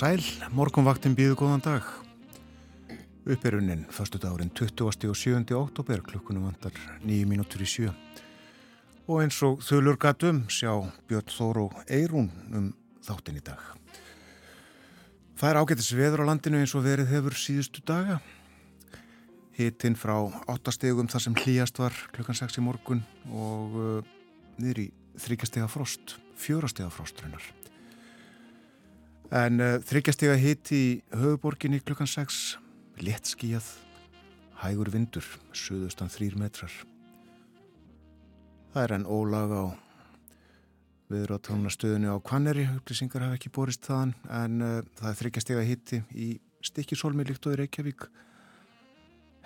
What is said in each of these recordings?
sæl, morgunvaktin býðu góðan dag. Uppeirunin, förstu dagurinn 20. og 7. oktober, klukkunum vandar 9 mínútur í sjö. Og eins og þölur gatum sjá Björn Þóru Eirún um þáttin í dag. Það er ágættis veður á landinu eins og verið hefur síðustu daga. Hittinn frá 8 stegum þar sem hlýjast var klukkan 6 í morgun og uh, niður í þryggjastega frost, fjórastega frostrunar. En uh, þryggjastega hitt í höfuborginni klukkan 6 léttskíjað, hægur vindur, söðustan þrýr metrar. Það er enn ólag á viður á Kvanneri, upplýsingar hafa ekki borist þaðan, en uh, það er þryggjastega hitti í stikkisólmi líkt og í Reykjavík.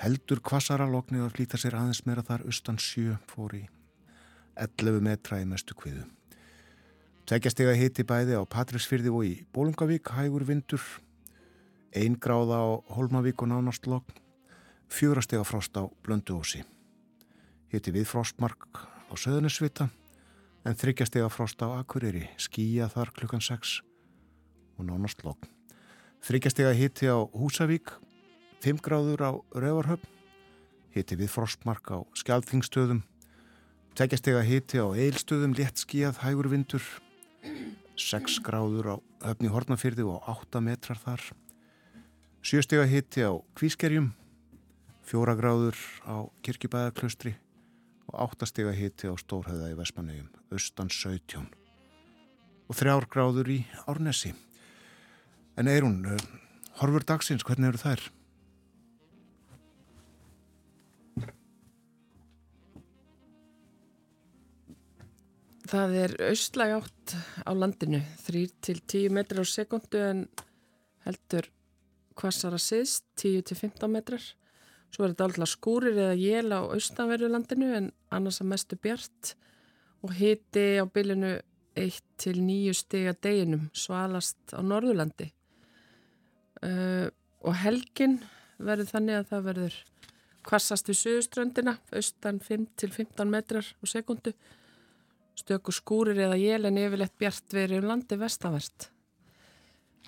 Heldur kvassara loknið að flýta sér aðeins meira þar austan sjö fór í 11 metra í mestu kviðu. Tveggjastega hitti bæði á Patrísfyrði og í Bólungavík, hægur vindur, Einn gráða á Holmavík og nánast logn, fjórastega frost á Blönduósi. Hitti við frostmark á Söðunisvita, en þryggjastega frost á Akureyri, skýja þar klukkan 6 og nánast logn. Þryggjastega hitti á Húsavík, 5 gráður á Rauvarhöfn, hitti við frostmark á Skjaldþingstöðum, tveggjastega hitti á Eilstöðum, létt skýjað, hægur vindur, 6 gráður á höfni Hortnafyrði og 8 metrar þar, Sjöstega hitti á Kvískerjum, fjóra gráður á Kirkjubæðarklaustri og áttastega hitti á Stórhauða í Vespanauðum, austan 17 og þrjár gráður í Árnesi. En Eirún, eh, horfur dagsins, hvernig eru þær? Það er austlæg átt á landinu, 3-10 metrar á sekundu en heldur kvassara síðst 10-15 metrar. Svo er þetta alltaf skúrir eða jél á austanverðulandinu en annars að mestu bjart og hiti á bylinu 1-9 stiga deginum svalast á Norðurlandi. Uh, og helgin verður þannig að það verður kvassast við suðuströndina austan 5-15 metrar á sekundu stöku skúrir eða jél en yfirleitt bjart verið um landi vestavert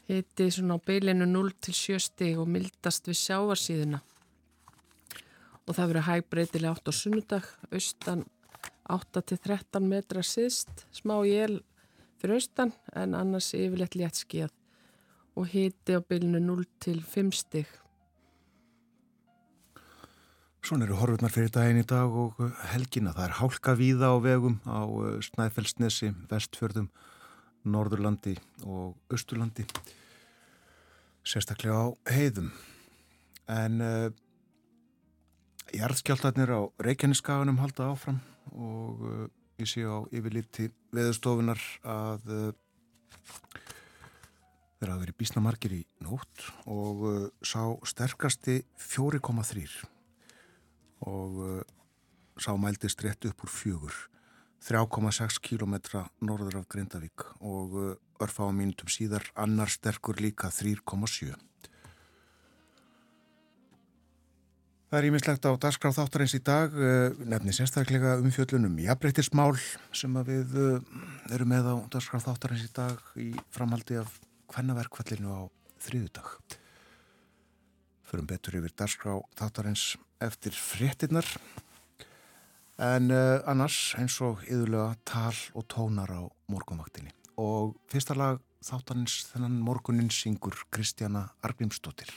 Hitti svona á beilinu 0 til 7 stig og mildast við sjávarsíðuna. Og það verður hægbreytilega 8 á sunnudag, austan 8 til 13 metra síðst, smá jél fyrir austan en annars yfirleitt létt skíð og hitti á beilinu 0 til 5 stig. Svona eru horfurnar fyrir daginn í dag og helgina. Það er hálka víða á vegum á uh, Snæfellsnesi, Vestfjörðum, Norðurlandi og Östurlandi sérstaklega á heiðum en uh, jarðskjáltarnir á Reykjaneskaganum halda áfram og uh, ég sé á yfirliti veðustofunar að uh, þeir hafa verið bísnamarkir í nótt og sá sterkasti 4,3 og sá mældist rétt upp úr fjögur 3,6 km norður af Grindavík og uh, örfa á mínutum síðar annar sterkur líka 3,7. Það er ímislegt á dagskráð þáttarins í dag, uh, nefni sérstaklega umfjöllunum jafnbreytismál sem við uh, erum með á dagskráð þáttarins í dag í framhaldi af hvennaverkvallinu á þriðudag. Förum betur yfir dagskráð þáttarins eftir fréttinnar en uh, annars eins og yðurlega tal og tónar á morgunvaktinni. Og fyrsta lag þáttanins þennan morgunin syngur Kristjana Arbjörnsdóttir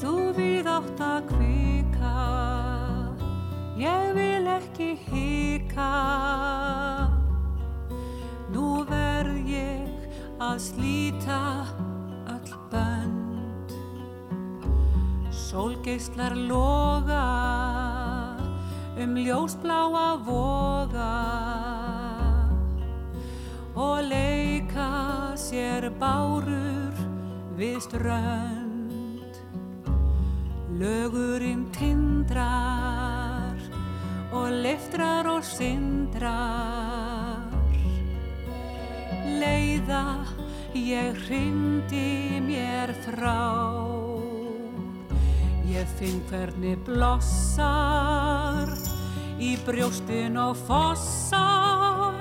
Þú við átt að kvika ég vil ekki hika að slíta bönd. Sólgeislar loga um ljósbláa voga og leika sér bárur við strönd. Lögurinn tindrar og liftrar og syndrar Leiða ég hrindi mér frá. Ég finn hvernig blossar í brjóstin og fossar.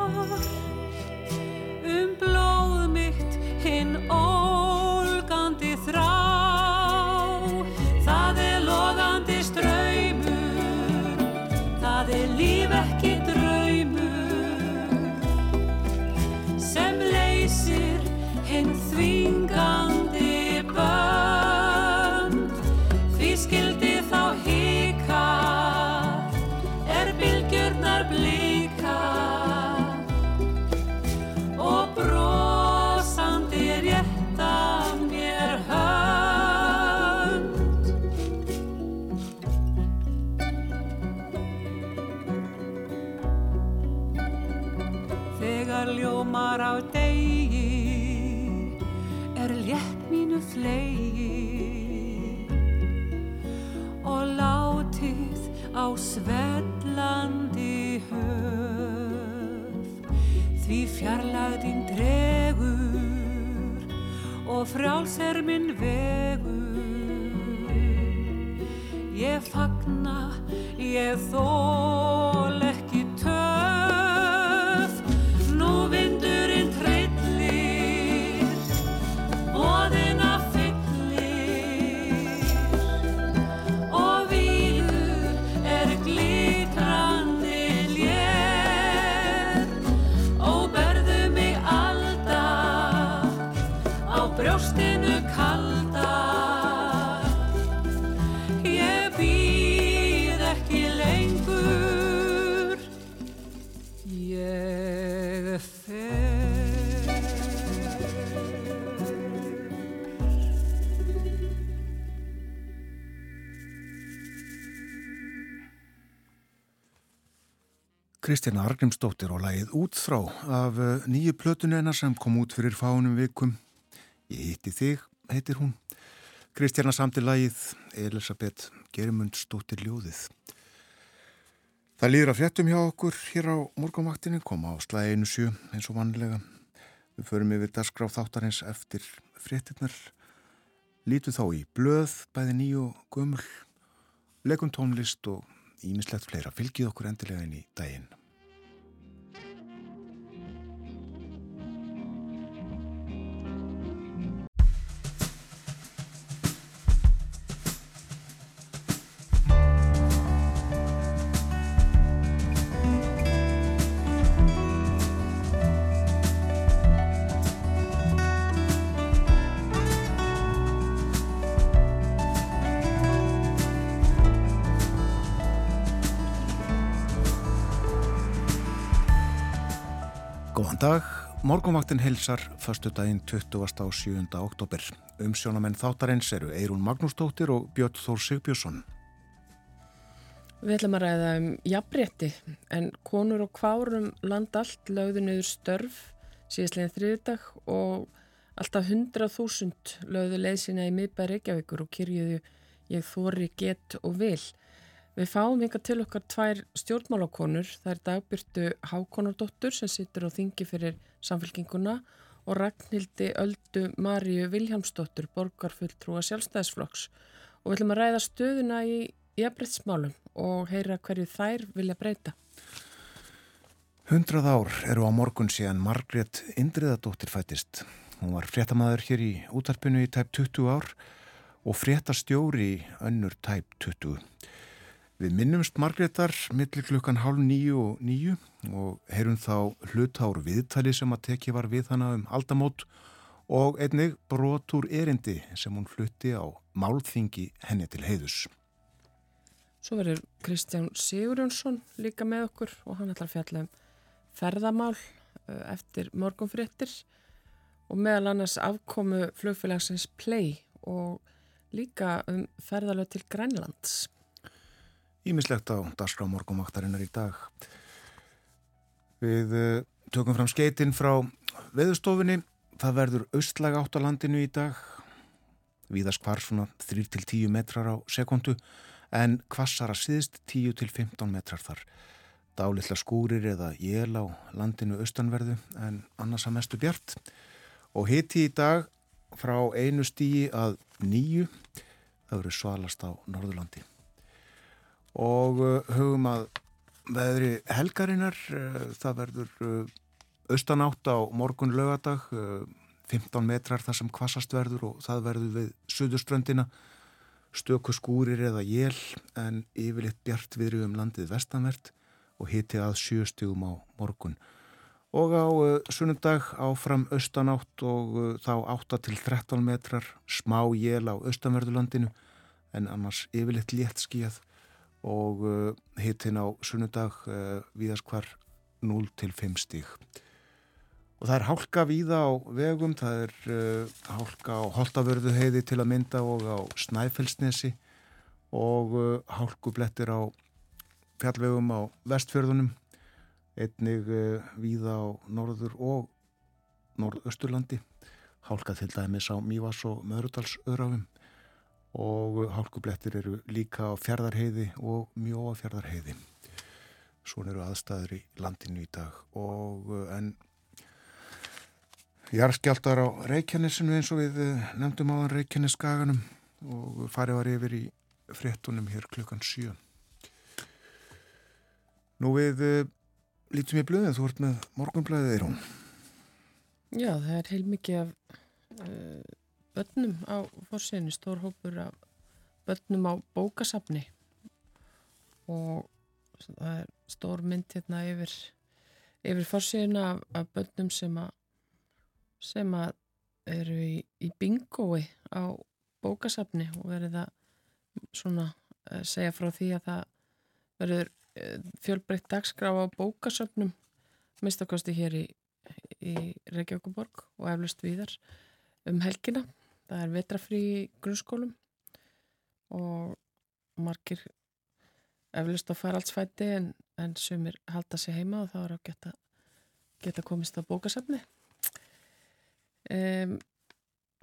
Um blóð mitt hinn ólgandi þrá Kristjana Argrimsdóttir og lagið út frá af eh, nýju plötunu hennar sem kom út fyrir fánum vikum. Ég hitti þig, heitir hún. Kristjana samti lagið Elisabeth Gerimundsdóttir ljóðið. Það líður að fréttum hjá okkur hér á morgunvaktinni, koma á slæðinu sjö eins og vanlega. Við förum yfir dasgráð þáttarins eftir fréttinnar. Lítum þá í blöð, bæði nýju gömul, leikum tónlist og ímislegt fleira. Fylgið okkur endilega inn í daginn. Dag, morgunvaktin helsar förstu daginn 20. á 7. oktober. Umsjónamenn þáttarins eru Eirún Magnúsdóttir og Björn Þór Sigbjörnsson. Við ætlum að ræða um jafnrétti en konur og kvárum land allt lögðu niður störf síðastlegin þriðdag og alltaf 100.000 lögðu leið sína í miðbæri Reykjavíkur og kyrjuðu ég þóri get og vil. Við fáum hinga til okkar tvær stjórnmálakonur, það er dagbyrtu Hákonardóttur sem situr á þingi fyrir samfélkinguna og Ragnhildi Öldu Maríu Viljámsdóttur, borgarfulltrúa sjálfstæðisflokks og við ætlum að ræða stöðuna í jafnbrettsmálum og heyra hverju þær vilja breyta. Hundrað ár eru á morgun síðan Margrét Indriðadóttir fættist. Hún var fréttamaður hér í útarpinu í tæp 20 ár og fréttastjóri í önnur tæp 20. Við minnumst Margrétar millir klukkan hálf nýju og nýju og heyrum þá hlutár viðtali sem að teki var við hana um aldamót og einnig brotur erindi sem hún flutti á málþingi henni til heiðus. Svo verður Kristján Sigurjónsson líka með okkur og hann ætlar að fjalla um ferðamál uh, eftir morgunfréttir og meðal annars afkomu flugfélagsins Play og líka um ferðalög til Grænlands. Ímislegt á dagskrá morgumaktarinnar í dag. Við uh, tökum fram skeitin frá veðustofinni. Það verður austlæg átt á landinu í dag. Víðast hvar svona 3-10 metrar á sekundu en kvassara síðst 10-15 metrar þar. Dálitla skúrir eða jél á landinu austanverðu en annars að mestu bjart. Og hiti í dag frá einu stíi að nýju. Það verður svalast á Norðurlandi og uh, hugum að veðri helgarinnar, uh, það verður uh, austanátt á morgun lögadag, 15 metrar þar sem kvassast verður og það verður við suðuströndina, stöku skúrir eða jél en yfirleitt bjart viðri um landið vestanvert og hiti að sjöstugum á morgun. Og á sunnundag áfram austanátt og þá 8 til 13 metrar smá jél á austanverðulandinu en annars yfirleitt létt skíjað og uh, hitin á sunnundag viðast hvar 0 til 5 stíg. Og það er hálka víða á vegum, það er uh, hálka á Holtavörðu heiði til að mynda og á Snæfellsnesi og uh, hálkublettir á fjallvegum á vestfjörðunum, einnig uh, víða á norður og norðausturlandi, hálka til dæmis á Mívas og Möðrudalsöðrafum og hálkublettir eru líka á fjardarheiði og mjóa fjardarheiði. Svona eru aðstæður í landinu í dag og uh, en Jarskjáltar á Reykjanesinu eins og við eh, nefndum á Reykjaneskaganum og farið var yfir í fréttunum hér klukkan 7. Nú við uh, lítum í blöðið, þú ert með morgunblöðið í rún. Já, það er heilmikið af uh, börnum á fórsíðinu, stór hópur af börnum á bókasafni og það er stór mynd hérna yfir, yfir fórsíðinu af, af börnum sem að sem að eru í, í bingói á bókasafni og verið að svona uh, segja frá því að það verður uh, fjölbreytt dagskrá á bókasafnum mistakosti hér í, í Reykjavíkuborg og eflust viðar um helgina. Það er vetrafrí grunnskólum og margir eflust á faraldsfæti en, en sumir halda sig heima og þá er að geta, geta komist á bókasafni. Um,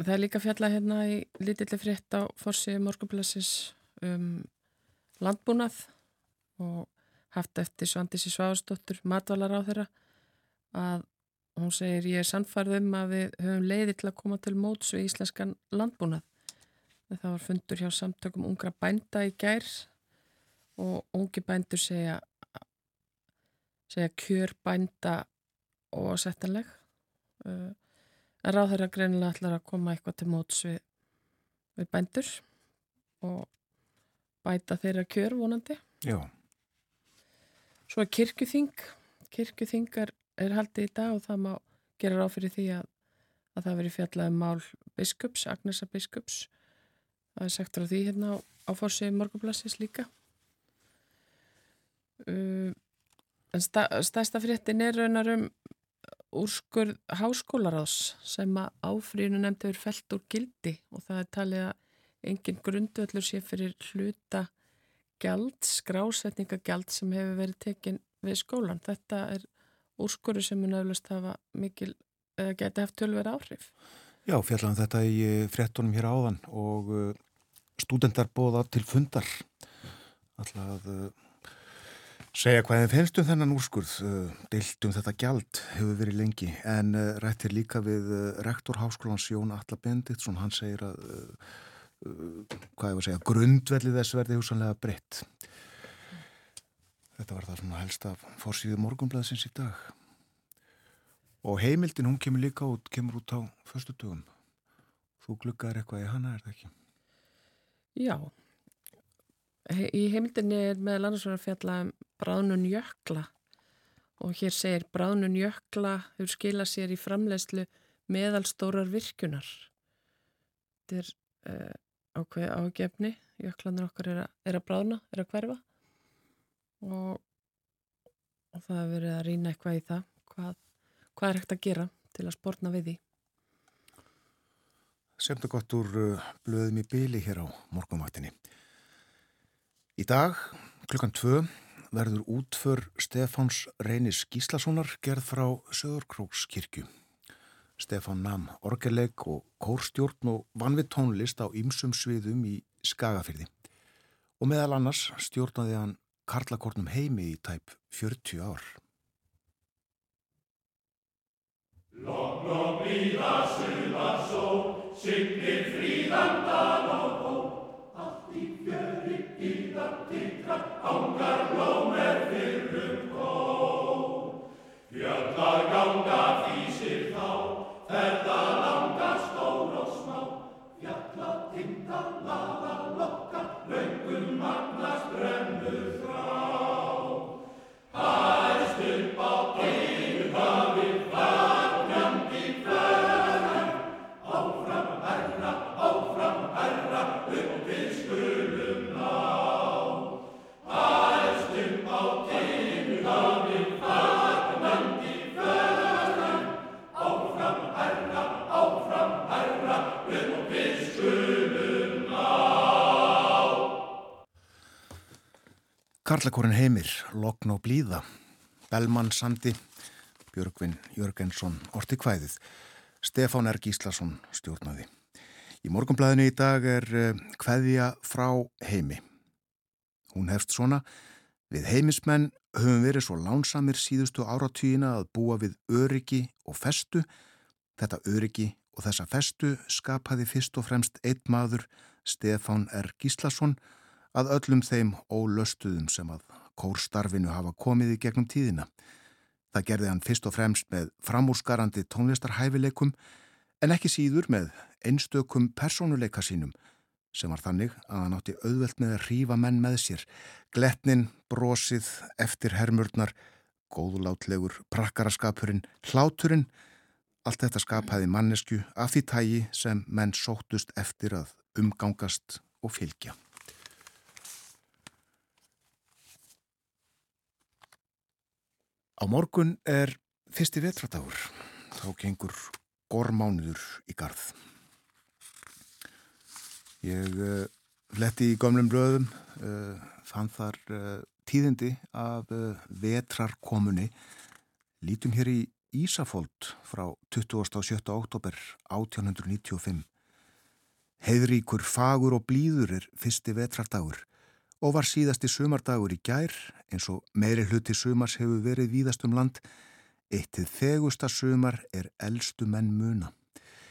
það er líka fjalla hérna í lítilli frétt á fórsíðu morgunblæsins um landbúnað og haft eftir Svandísi Sváðsdóttur matvalar á þeirra að hún segir ég er sannfarðum að við höfum leiði til að koma til móts við íslenskan landbúnað. Það var fundur hjá samtökum ungra bænda í gær og ungi bændur segja, segja kjör bænda og settanleg og uh, en ráð þeirra greinilega ætlar að koma eitthvað til móts við, við bændur og bæta þeirra kjör vonandi. Já. Svo er kirkjuþing. Kirkjuþingar er haldið í dag og það má gera ráð fyrir því að, að það veri fjallað um mál biskups, Agnesa biskups það er sagt frá því hérna á, á fórsið morgublassis líka uh, en sta, stærsta fréttin er raunar um úrskurð háskólaráðs sem að áfríðinu nefndi verið felt úr gildi og það er talið að engin grundvöldur sé fyrir hluta gjald, skrásetningagjald sem hefur verið tekin við skólan. Þetta er úrskurðu sem mun auðvist hafa mikil, eða geti haft tölverið áhrif. Já, fjallan þetta í eh, frettunum hér áðan og eh, stúdendar bóða til fundar. Alltaf að eh, segja hvað þið finnst um þennan úrskurð uh, deilt um þetta gjald hefur verið lengi. En rættir líka við uh, rektor Háskólans Jón Alla Benditsson hann segir að hvað ég var að segja, grundvellið þess verði húsanlega breytt þetta var það svona helst af fórsíðu morgunblæðsins í dag. Og heimildin hún kemur líka út, kemur út á förstu dögum þú gluggar eitthvað í hana, er það ekki? Já. Í heimildinni er með landarsverðar fjalla um bráðnun jökla. Og hér segir bráðnun jökla hefur skilað sér í framlegslu meðalstórar virkunar. Þetta er uh, ákveð ágefni, jöklanir okkar er að, er að bráðna, er að hverfa og, og það hefur verið að rýna eitthvað í það, hvað, hvað er hægt að gera til að spórna við því. Semta gott úr uh, blöðum í byli hér á morgumvaktinni. Í dag, klukkan tvö, verður útför Stefáns Reynis Gíslassonar gerð frá Söðurkrókskirkju. Stefán nam orgeleg og kórstjórn og vann við tónlist á ýmsum sviðum í Skagafyrði og meðal annars stjórnaði hann Karlakornum heimi í tæp 40 ár. Lók, lók, blíða, suða, só, syngir fríðandan og Karlakorin heimir, Lokn og Blíða, Bellmann Sandi, Björgvin Jörgensson, Orti Kvæðið, Stefán R. Gíslason stjórnaði. Í morgunblæðinu í dag er Kvæðja eh, frá heimi. Hún hefst svona, við heimismenn höfum verið svo lánsamir síðustu áratýjina að búa við öryggi og festu. Þetta öryggi og þessa festu skapaði fyrst og fremst einn maður, Stefán R. Gíslason, að öllum þeim ólöstuðum sem að kórstarfinu hafa komið í gegnum tíðina. Það gerði hann fyrst og fremst með framúrskarandi tónlistarhæfileikum en ekki síður með einstökum personuleika sínum sem var þannig að hann átti auðvelt með að rífa menn með sér. Gletnin, brosið, eftirhermurnar, góðlátlegur, prakkaraskapurinn, hláturinn, allt þetta skapaði mannesku af því tægi sem menn sóttust eftir að umgangast og fylgja. Á morgun er fyrsti vetradagur. Þá gengur gormánuður í garð. Ég uh, fletti í gömlum blöðum, uh, fann þar uh, tíðindi af vetrarkomunni. Lítum hér í Ísafóld frá 27. oktober 1895. Heiðríkur, fagur og blíður er fyrsti vetrardagur og var síðasti sumardagur í gær eins og meiri hluti sumars hefur verið víðast um land. Eittið þegusta sumar er eldstu menn muna.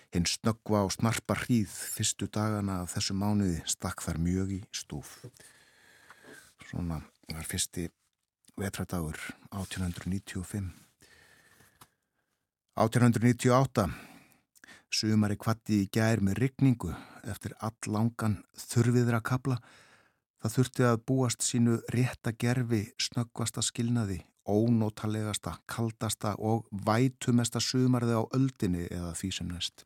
Hinn snöggva og snarpa hríð fyrstu dagana af þessu mánuði stakk þar mjög í stúf. Svona var fyrsti vetradagur 1895. 1898 sumari kvatti í gær með ryggningu eftir all langan þurfiðra kabla Það þurfti að búast sínu rétta gerfi, snöggvasta skilnaði, ónótalegasta, kaldasta og vætumesta sumarði á öldinni eða því sem næst.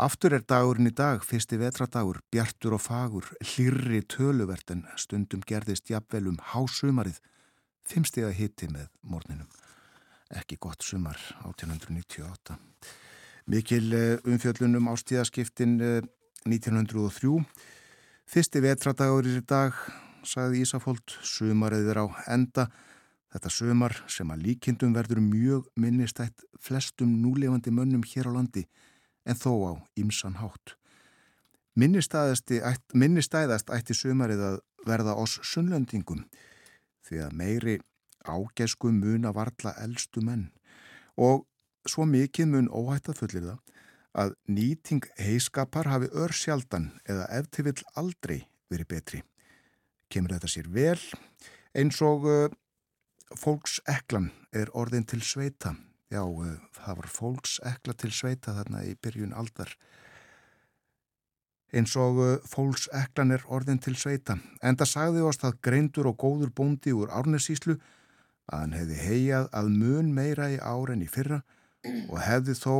Aftur er dagurinn í dag, fyrsti vetradagur, bjartur og fagur, hlirri töluvert en stundum gerðist jafnvelum hásumarið, fimmstega hitti með morninum. Ekki gott sumar 1898. Mikil eh, umfjöllunum ástíðaskiptin 1903 eh, Fyrsti vetradagur í dag, sagði Ísafóld, sumarið er á enda. Þetta sumar sem að líkindum verður mjög minnistætt flestum núlefandi mönnum hér á landi en þó á ímsan hátt. Minnistæðast ætti sumarið að verða oss sunnlendingum því að meiri ágæsku mun að varla eldstu menn og svo mikið mun óhætt að fullir það að nýting heiskapar hafi ör sjaldan eða eftir vill aldrei verið betri. Kemur þetta sér vel eins og uh, fólkseklan er orðin til sveita. Já, uh, það var fólksekla til sveita þarna í byrjun aldar. Eins og uh, fólkseklan er orðin til sveita. En það sagði oss að greindur og góður bóndi úr árnesíslu að hann hefði heijað að mun meira í ár en í fyrra og hefði þó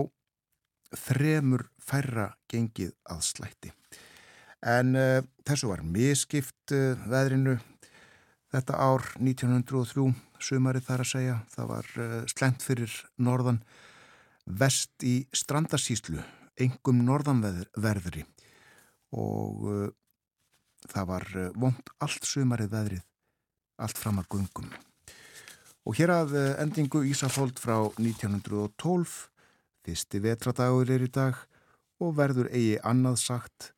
þremur færra gengið að slætti. En uh, þessu var miskipt uh, veðrinu þetta ár 1903, sumarið þar að segja. Það var uh, slemt fyrir norðan vest í strandasíslu, engum norðanverðri og það var vondt allt sumarið veðrið, allt fram að gungum. Og hér að endingu Ísafóld frá 1912 Fyrsti vetradagur er í dag og verður eigi annað sagt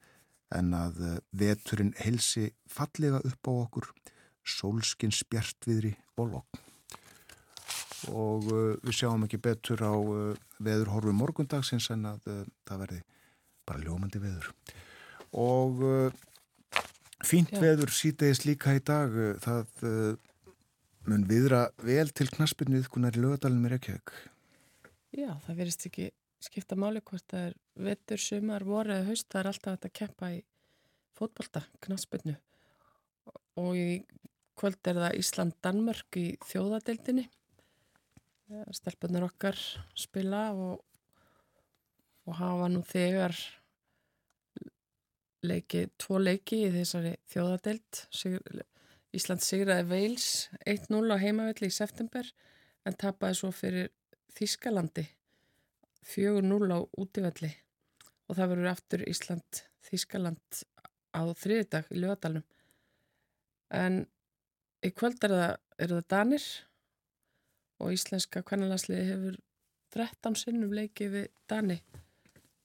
en að eh, veturinn heilsi fallega upp á okkur, sólskinn spjartviðri og lokn. Og uh, við sjáum ekki betur á uh, veðurhorfu morgundagsins en að uh, það verði bara ljómandi veður. Og fínt Já. veður sítegist líka í dag, það mun viðra vel til knaspinu viðkunar í lögadalinn með Reykjavík. Já, það verist ekki skipta máli hvort það er vettur, sumar, voru eða haust, það er alltaf að keppa í fótbolta, knaspinu og í kvöld er það Ísland-Danmörk í þjóðadeildinni stelpunar okkar spila og, og hafa nú þegar leiki, tvo leiki í þessari þjóðadeild. Ísland sigraði Veils 1-0 á heimavelli í september en tapaði svo fyrir Þískalandi 4-0 á útífelli og það verður aftur Ísland Þískaland á þriðdag í lögadalunum en í kvöld er það, er það Danir og íslenska kvennalansliði hefur 13 sinnum leikið við Dani.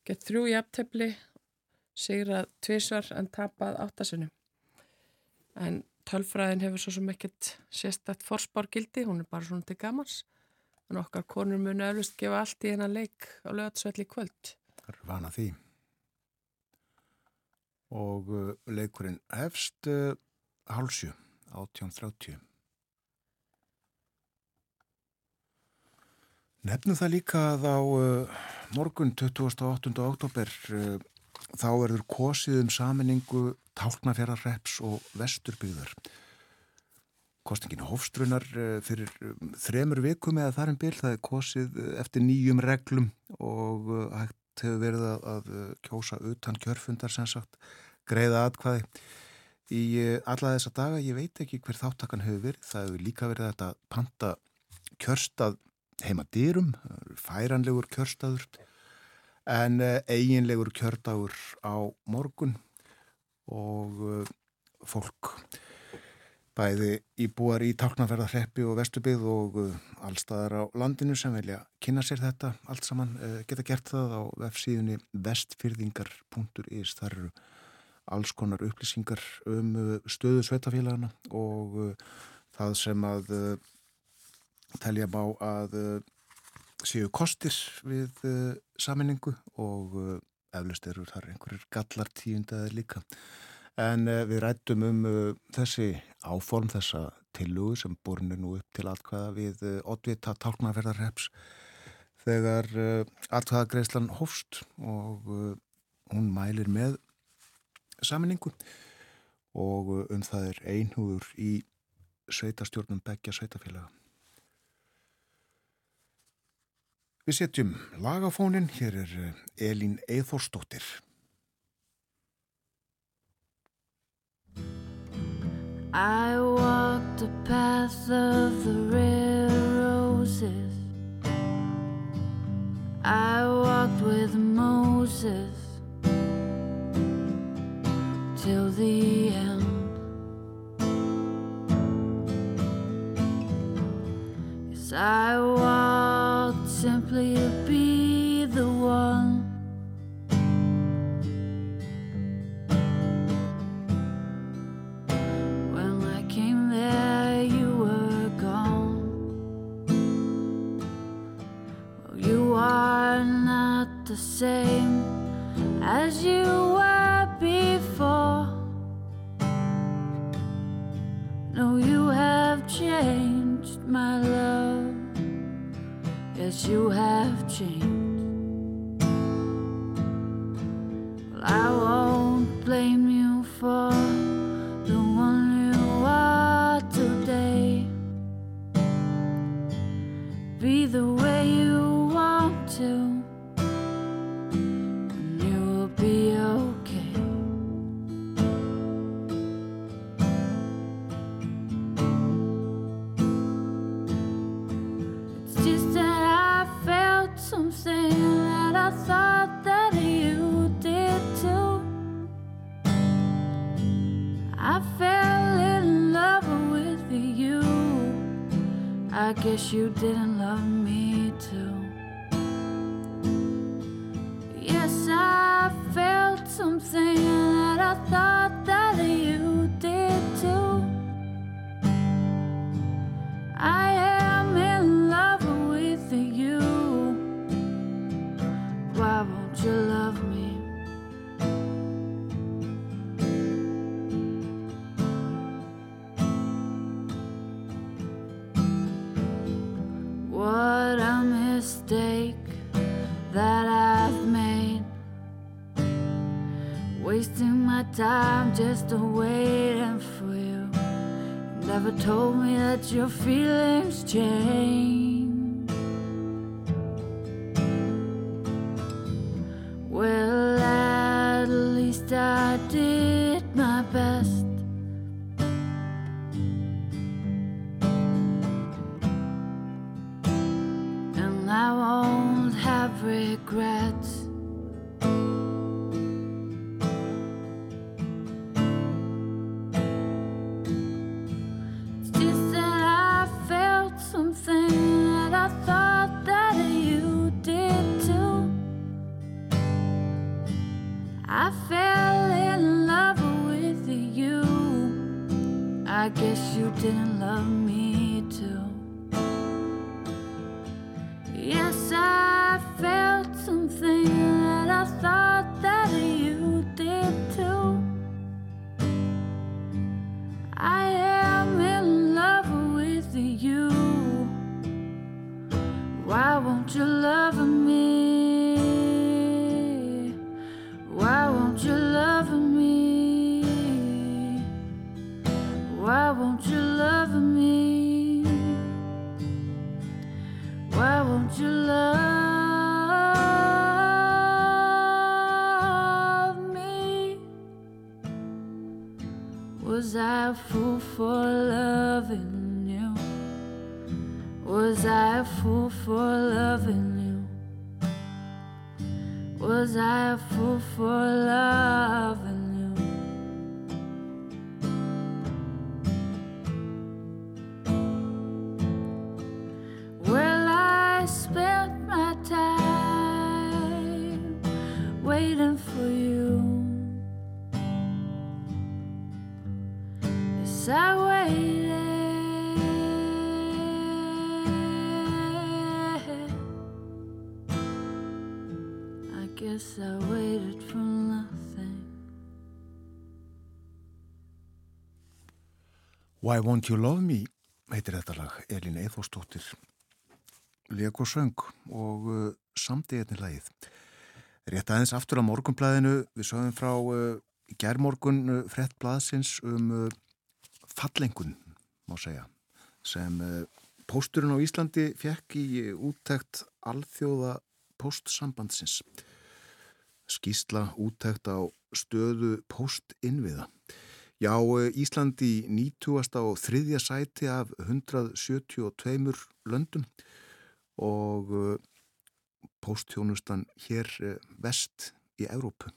Gett þrjú í aftefli, sigrað tvísvar en tapað áttasinnum. En tölfræðin hefur svo sem ekkert sérstætt forspárgildi, hún er bara svona til gamans. En okkar konur munu öllust gefa allt í hennar leik á lögatsvelli kvöld. Það er vana því. Og uh, leikurinn hefst uh, hálsju, 1830. Nefnum það líka að á uh, morgun 28. oktober uh, þá verður kosið um saminningu tálknafjarareps og vesturbyggðar. Kostingin hófstrunar uh, fyrir um, þremur vikum eða þar en um bil, það er kosið uh, eftir nýjum reglum og uh, hægt hefur verið að, kjósa utan kjörfundar sem sagt, greiða atkvæði. Í alla þessa daga, ég veit ekki hver þáttakann hefur verið, það hefur líka verið þetta panta kjörstað heima dýrum, færanlegur kjörstaður en eiginlegur kjördagur á morgun og fólk bæði íbúar í Tálknarferðarreppi og Vesturbygð og uh, allstaðar á landinu sem vilja kynna sér þetta allt saman geta gert það á websíðunni vestfyrðingar.is þar eru alls konar upplýsingar um stöðu sveitafélagana og það sem að telja bá að uh, séu kostir við uh, saminningu og uh, eflust eru þar einhverjir gallar tíundaði líka. En við rættum um þessi áform, þessa tillugu sem borinu nú upp til atkvæða við oddvita tálknaferðarreps þegar atkvæða greislan hófst og hún mælir með saminningu og um það er einhúður í sveitastjórnum begja sveitafélaga. Við setjum lagafónin, hér er eh, Elín Eithórsdóttir. I walked the path of the red roses. I walked with Moses Till the end. Yes, I walked simply same as you were before. No, you have changed, my love. Yes, you have changed. Well, I won't you didn't guess I waited for nothing. Why Won't You Love Me heitir þetta lag, Elin Eithóstóttir leik og söng og uh, samti einnig lagið. Rétt aðeins aftur á morgunblæðinu við sögum frá uh, gerðmorgun uh, frett blaðsins um uh, fallengun, má segja sem uh, pósturinn á Íslandi fekk í uh, úttækt alþjóða póstsambandsins skýsla úttækt á stöðu póstinnviða Já, eh, Ísland í 90. og þriðja sæti af 172 löndum og eh, póstþjónustan hér eh, vest í Európu.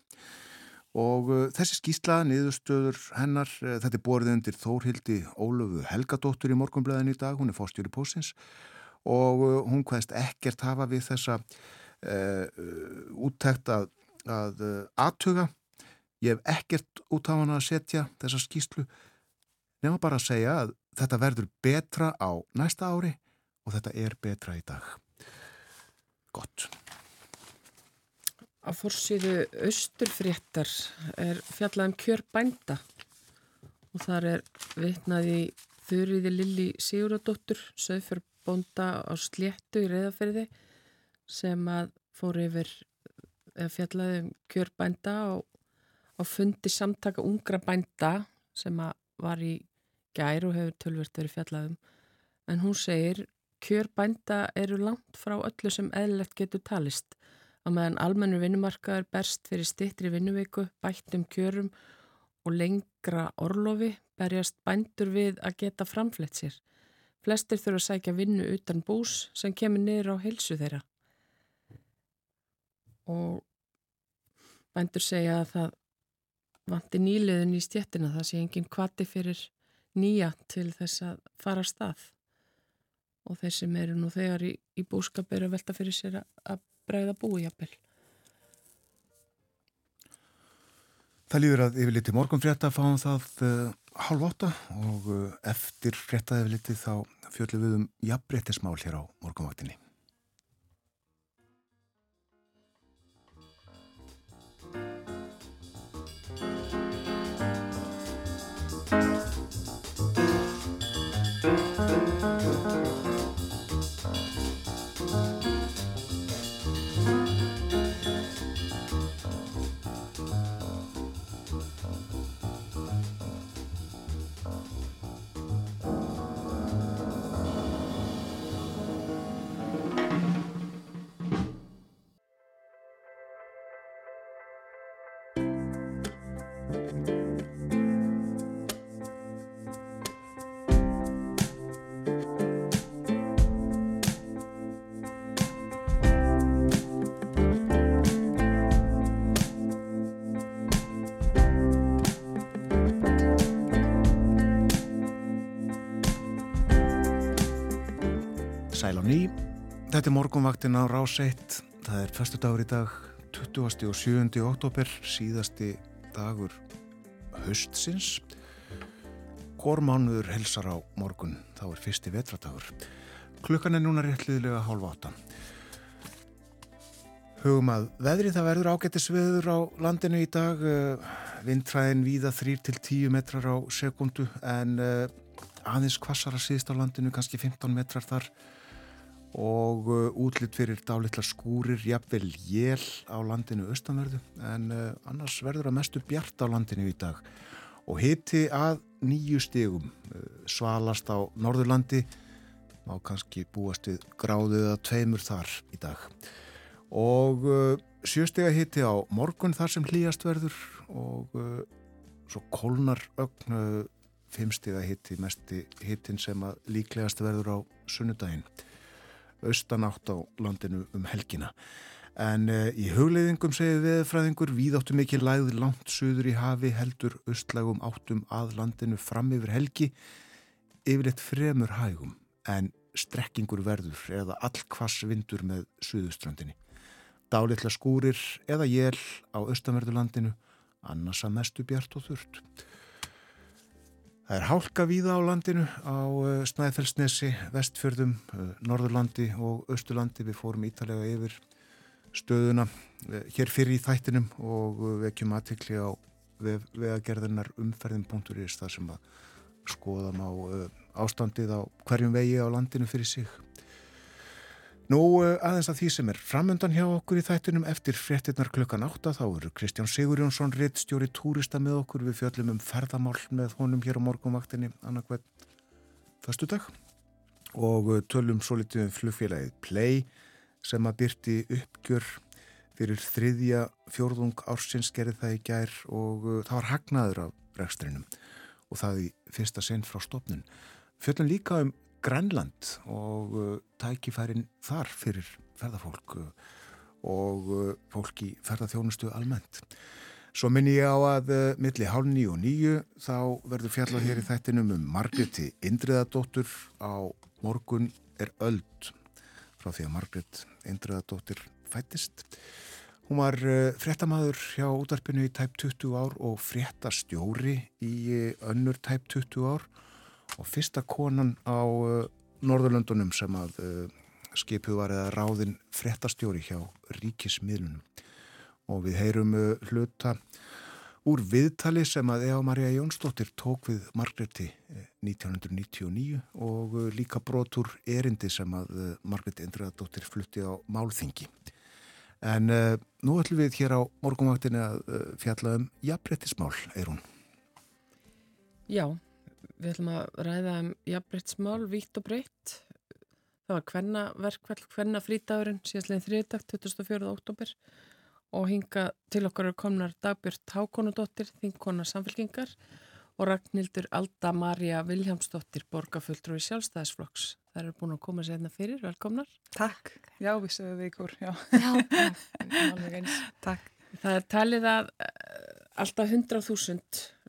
Og þessi skýsla, niðurstöður hennar, þetta er borðið undir Þórhildi Ólöfu Helgadóttur í morgunblæðin í dag, hún er fórstjóri pósins og hún hvaðist ekkert hafa við þessa uh, úttækt að, að uh, aðtuga Ég hef ekkert út á hana að setja þessa skýslu nema bara að segja að þetta verður betra á næsta ári og þetta er betra í dag. Gott. Á fórsýðu austurfréttar er fjallaðum kjör bænda og þar er vitnaði þurriði Lilli Siguradóttur, söðfjörbónda á sléttu í reyðaferði sem að fór yfir fjallaðum kjör bænda á, á fundi samtaka ungra bænda sem var í gær og hefur tölvert verið fjallaðum. En hún segir, kjör bænda eru langt frá öllu sem eðlilegt getur talist að meðan almennur vinnumarkaður berst fyrir stittri vinnuveiku, bættum kjörum og lengra orlofi berjast bændur við að geta framflett sér. Flestir þurfa að sækja vinnu utan bús sem kemur niður á heilsu þeirra. Og bændur segja að það vanti nýliðun í stjettina, það sé enginn kvati fyrir nýja til þess að fara að stað. Og þeir sem eru nú þegar í, í búskap eru að velta fyrir sér að bregða búi jafnvel. Það líður að yfir liti morgunfrétta fáum það uh, hálf átta og uh, eftir frétta yfir liti þá fjöldum við um jafnbrettismál hér á morgunvaktinni. Ný, þetta er morgunvaktin á rás 1, það er förstu dagur í dag, 20. og 7. oktober, síðasti dagur höstsins. Gormánuður helsar á morgun, þá er fyrsti vetratagur. Klukkan er núna réttliðilega hálf átta. Hugum að veðri það verður ágættisveður á landinu í dag. eh, Vindræðin víða 3-10 metrar á sekundu en eh, aðeins kvassara síðst á landinu, kannski 15 metrar þar og uh, útlitt fyrir dálitla skúrir, jafnvel jél á landinu austanverðu. En uh, annars verður að mestu bjart á landinu í dag. Og hiti að nýju stegum uh, svalast á Norðurlandi. Má kannski búast við gráðið að tveimur þar í dag. Og sjöstega hiti á morgun þar sem hlýjast verður. Og svo kólnar ögn uh, fimmstega hiti, mesti hitin sem að líklegast verður á sunnudaginn austan átt á landinu um helgina. En uh, í hugleiðingum segir veðfræðingur víðáttu mikið lægð langt suður í hafi heldur austlægum áttum að landinu fram yfir helgi yfirleitt fremur hægum en strekkingur verður eða allkvass vindur með suðustrandinni. Dálitla skúrir eða jél á austanverðurlandinu annars að mestu bjart og þurrt. Það er hálka víða á landinu á uh, Snæfellsnesi, Vestfjörðum, uh, Norðurlandi og Östurlandi. Við fórum ítalega yfir stöðuna uh, hér fyrir í þættinum og vekjum aðtikli á vegagerðarnar umferðin.is þar sem að skoðam á ástandið á hverjum vegi á landinu fyrir sig. Nú aðeins að því sem er framöndan hjá okkur í þættinum eftir fréttinnar klukkan átta þá eru Kristján Sigurjónsson ritt stjóri túrista með okkur við fjöllum um ferðamál með honum hér á morgunvaktinni annarkvæð förstu dag og tölum svo litið um flugfélagið Play sem að byrti uppgjör fyrir þriðja fjórðung ársins gerði það í gær og það var hagnaður af rekstrinum og það í fyrsta sinn frá stopnun. Fjöllum líka um Grænland og uh, tækifærin þar fyrir ferðafólk uh, og uh, fólk í ferðarþjónustu almennt. Svo minn ég á að milli hálf nýju og nýju þá verður fjallað hér í þættinum um Margreti Indriðadóttur á morgun er öld frá því að Margret Indriðadóttir fættist. Hún var fréttamaður hjá útarpinu í tæp 20 ár og fréttastjóri í önnur tæp 20 ár og fyrsta konan á uh, Norðurlöndunum sem að uh, skipuð var eða ráðin frettastjóri hjá ríkismiðlunum og við heyrum uh, hluta úr viðtali sem að Eva Maria Jónsdóttir tók við Margreti 1999 og líka brotur erindi sem að Margreti Indræðadóttir flutti á Málþingi. En nú ætlum við hér á morgunvaktinni að fjalla um jafnbrettismál, er hún? Já, Við ætlum að ræða um jafnbrettsmál, vítt og breytt. Það var hvenna verkvall, hvenna frítagurinn, síðastleginn þriðdag, 24. oktober og hinga til okkar eru komnar Dagbjörn Hákonudóttir, þingkona samfélkingar og Ragnhildur Alda Marja Viljámsdóttir, borgarfulltrúi sjálfstæðisflokks. Það eru búin að koma sér hérna fyrir, velkomnar. Takk, já, við séum við ykkur, já. Já, eins. Takk. Það er talið að alltaf 100.000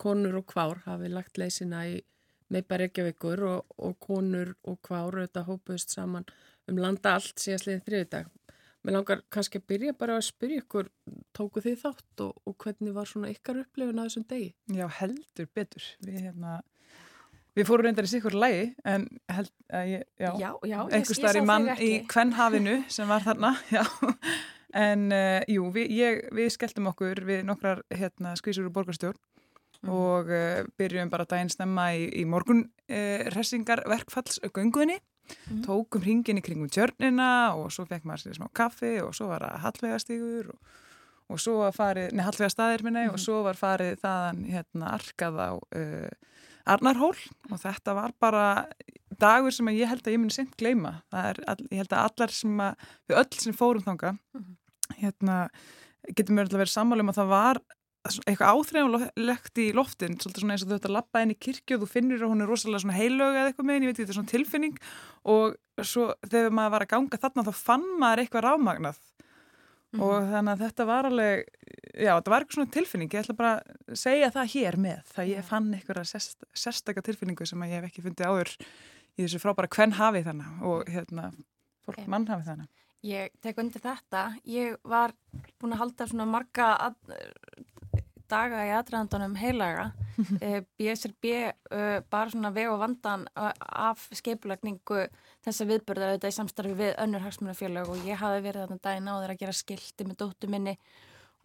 konur og kvár hafi lagt leysina í meipar Reykjavíkur og, og konur og kvár auðvitað hópuðist saman um landa allt síðastliðin þriðdag. Mér langar kannski að byrja bara að spyrja ykkur, tóku þið þátt og, og hvernig var svona ykkar upplifin að þessum degi? Já, heldur betur. Við, hérna, við fórum reyndar í sikkur lægi en held að ég, já, já, já einhver starf í mann í kvennhafinu sem var þarna, já. En uh, jú, við, ég, við skelltum okkur við nokkrar hérna, skvísur og borgarstjórn Mm. og uh, byrjum bara daginn snemma í, í morgun uh, ressingar verkfallsgöngunni mm. tókum hringin í kringum tjörnina og svo fekk maður sér smá kaffi og svo var það hallvegastígur og, og svo var farið, neða hallvegastaðir minna mm. og svo var farið þaðan hérna arkað á uh, Arnarhól og þetta var bara dagur sem ég held að ég muni sent gleima það er, all, ég held að allar sem að við öll sem fórum þanga hérna getum við alltaf verið sammálum að það var eitthvað áþreifanlegt í loftin svolítið svona eins og þú ætti að lappa inn í kirkju og þú finnir að hún er rosalega svona heilög eða eitthvað með henni, ég veit þetta er svona tilfinning. Og svo þegar maður var að ganga þarna þá fann maður eitthvað rámagnað mm. og þannig að þetta var alveg já, þetta var eitthvað svona tilfinning. Ég ætla bara að segja það hér með það ég fann eitthvað sérst, sérstakka tilfinningu sem ég hef ekki fundið áður í þessu frábæra hvern hafið þannig og hérna, fólk okay. mann hafið þannig Ég tek undir þetta, ég var búin að halda svona marga daga í aðræðandunum heilaga BSRB uh, bara svona veg og vandan uh, af skeipulagningu þessa viðbörða þetta í samstarfi við önnur hagsmunafélag og ég hafi verið þarna daginn á þeirra að gera skilti með dóttu minni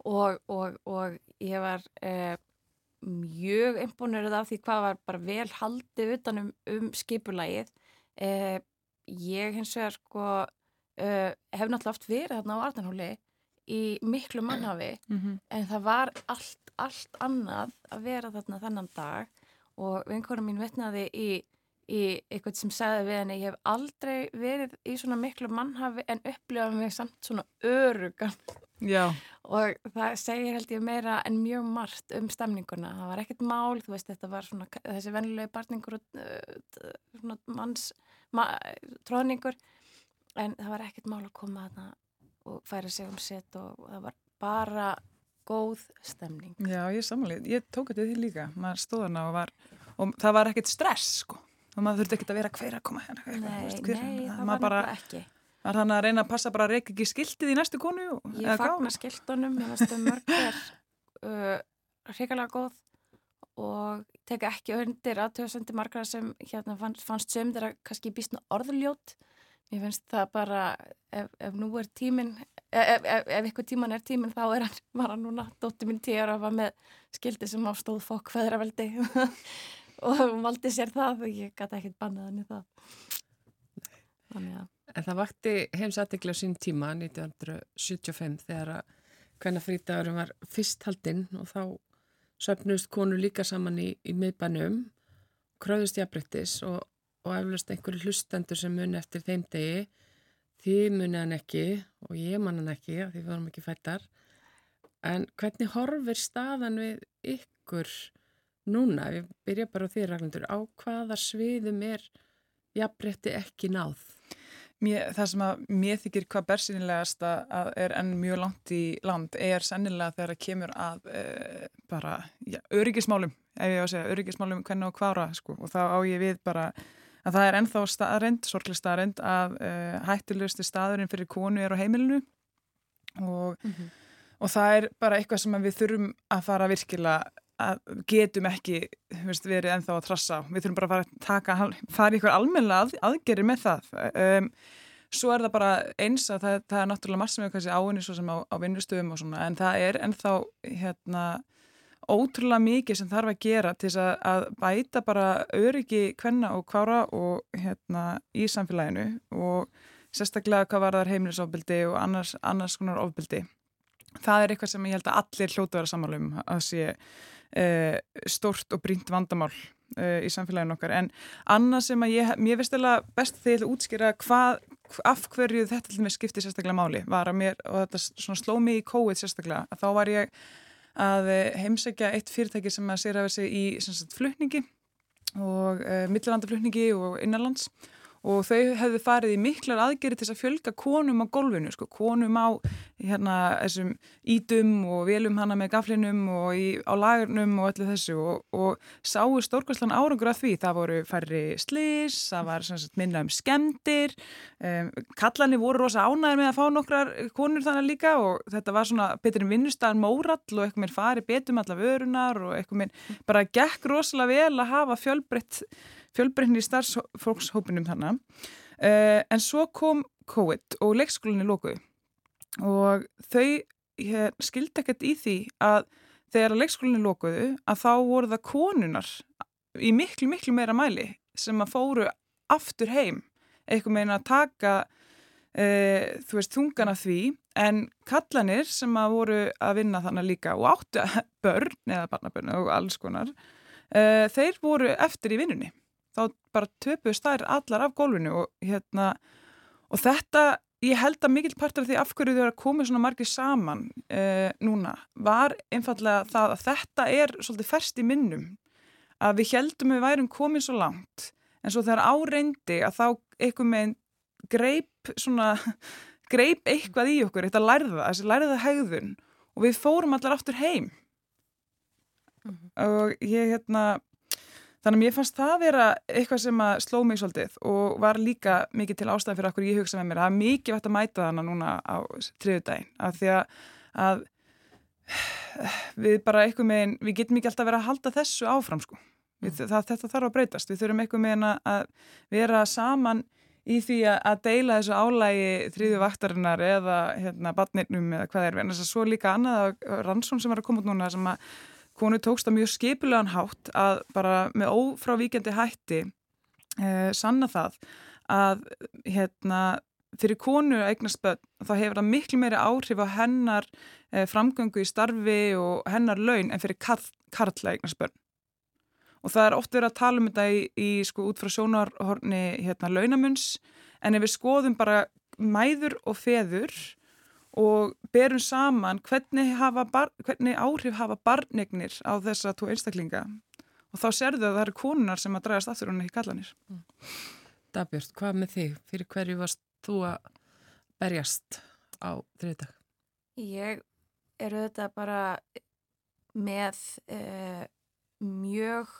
og, og, og ég var uh, mjög imponerið af því hvað var bara vel haldið utanum um skipulagið. Uh, ég hins vegar sko hef náttúrulega oft verið þarna á Arnarhóli í miklu mannhafi mm -hmm. en það var allt, allt annað að vera þarna þennan dag. Og vinkonum mín vetnaði í, í eitthvað sem sagði við henni ég hef aldrei verið í svona miklu mannhafi en upplifaði mig samt svona örugan og það segir held ég meira en mjög margt um stemninguna. Það var ekkert mál, þú veist þetta var svona þessi vennilegi barningur og uh, svona manns ma tróðningur en það var ekkert mál að koma þarna og færa sig um sitt og það var bara góð stemning. Já, ég samanlega, ég tók þetta því líka, maður stóð hana og var, og það var ekkert stress sko, og maður þurfti ekkert að vera hver að koma hérna, Nei, veist, nei, það var bara, ekki. var þannig að reyna að passa bara að reyka ekki skiltið í næstu konu og, Ég fagna skiltunum, ég veist um mörg er uh, hrikalega góð og teka ekki undir aðtöðsendir margra sem hérna fannst, fannst söm þeirra kannski býstna orðljót. Ég finnst það bara, ef, ef nú er tíminn, ef, ef, ef eitthvað tíman er tíminn þá er hann, var hann núna, dótti mín tíu ára var með skildi sem ástóð fokk feðraveldi og hún valdi sér það og ég gæti ekkert bannað henni það. Þannig að En það vakti heimsatikli á sín tíma 1975 þegar að hvenna frítagurum var fyrst haldinn og þá söpnust konur líka saman í, í miðbænum, kröðust jafnbryttis og, og eflust einhverju hlustendur sem muni eftir þeim degi. Þið muni hann ekki og ég man hann ekki, því við varum ekki fættar. En hvernig horfir staðan við ykkur núna? Við byrja bara á því raglandur. Á hvaða sviðum er jafnbrytti ekki náð? Mér, það sem að mér þykir hvað bersinilegast að er enn mjög langt í land er sennilega þegar það kemur að e, bara ja, öryggismálum, ef ég á að segja, öryggismálum hvernig og hvaðra sko og þá á ég við bara að það er ennþá staðarind, sorglega staðarind að e, hættilegusti staðurinn fyrir konu er á heimilinu og, mm -hmm. og það er bara eitthvað sem við þurfum að fara virkilega að getum ekki veist, verið ennþá að trassa á. Við þurfum bara að fara að taka, fara ykkur almenna að, aðgerri með það. Um, svo er það bara eins að það, það er náttúrulega margt sem er áinni svo sem á, á vinnustöðum og svona en það er ennþá hérna ótrúlega mikið sem þarf að gera til að, að bæta bara öryggi kvenna og kvára og hérna í samfélaginu og sérstaklega hvað var þar heimilisofbildi og annars, annars konar ofbildi. Það er eitthvað sem ég held að allir hljótu vera samanlum að sé e, stort og brínt vandamál e, í samfélaginu okkar. En annað sem að ég, mér finnst eða best þegar útskýra hvað, af hverju þetta skipti sérstaklega máli var að mér, og þetta sló mig í COVID sérstaklega, að þá var ég að heimsækja eitt fyrirtæki sem að sér að vera sig í flutningi og e, millilandaflutningi og innanlands og þau hefðu farið í miklar aðgeri til að fjölga konum á golfinu, sko, konum á hérna þessum ídum og velum hana með gaflinum og í, á lagurnum og öllu þessu. Og, og sáu stórkvæslan árangur af því, það voru færri slis, það var sagt, minna um skemdir, um, kallani voru rosa ánæður með að fá nokkrar konur þannig líka og þetta var svona betur en vinnustæðan mórall og eitthvað mér farið betum alla vörunar og eitthvað mér bara gekk rosalega vel að hafa fjölbreytt fjölbreytni í starfsfólkshópinum þannig. Uh, en svo kom COVID og leikskólinni lókuði og þau hér, skildi ekkert í því að þegar leikskólinni lókuðu að þá voru það konunar í miklu, miklu meira mæli sem að fóru aftur heim. Eitthvað meina að taka uh, þú veist þungana því. En kallanir sem að voru að vinna þannig líka og áttu börn eða barnabörn og alls konar uh, þeir voru eftir í vinnunni þá bara töpust þær allar af gólfinu og hérna og þetta, ég held að mikill partur af því af hverju þau eru að koma svona margir saman eh, núna, var einfallega það að þetta er svolítið ferst í minnum að við heldum við værum komið svo langt en svo þegar áreindi að þá eitthvað með greip svona greip eitthvað í okkur, þetta lærða þessi lærða hegðun og við fórum allar aftur heim mm -hmm. og ég hérna Þannig að mér fannst það vera eitthvað sem að sló mig svolítið og var líka mikið til ástæðan fyrir okkur ég hugsa með mér. Er mikið vært að mæta þannig núna á triðu daginn af því að, að við bara eitthvað meginn, við getum ekki alltaf verið að halda þessu áfram sko. Við, Mm. það, þetta þarf að breytast, við þurfum eitthvað meginn að- að vera saman í því að, að deila þessu álægi þriðju vaktarinnar eða hérna badnirnum eða hvað er, en þess að svo líka annað rannsón sem var að koma út núna sem að konu tókst að mjög skipulegan hátt að bara með ófrávíkjandi hætti eh, sanna það að hérna fyrir konu börn þá hefur það miklu meiri áhrif á hennar eh, framgöngu í starfi og hennar laun en fyrir karl, karla börn. Og það er oft verið að tala um þetta í, í sko út frá sjónarhorni hérna launamunns en ef við skoðum bara mæður og feður og berum saman hvernig, bar, hvernig áhrif hafa barnignir á þessa tvo einstaklinga og þá serðu að það eru konunar sem að dragast aftur hún ekki kallanir. Dabjörn, hvað með þig? Fyrir hverju varst þú að berjast á þriðdag? Ég er auðvitað bara með uh, mjög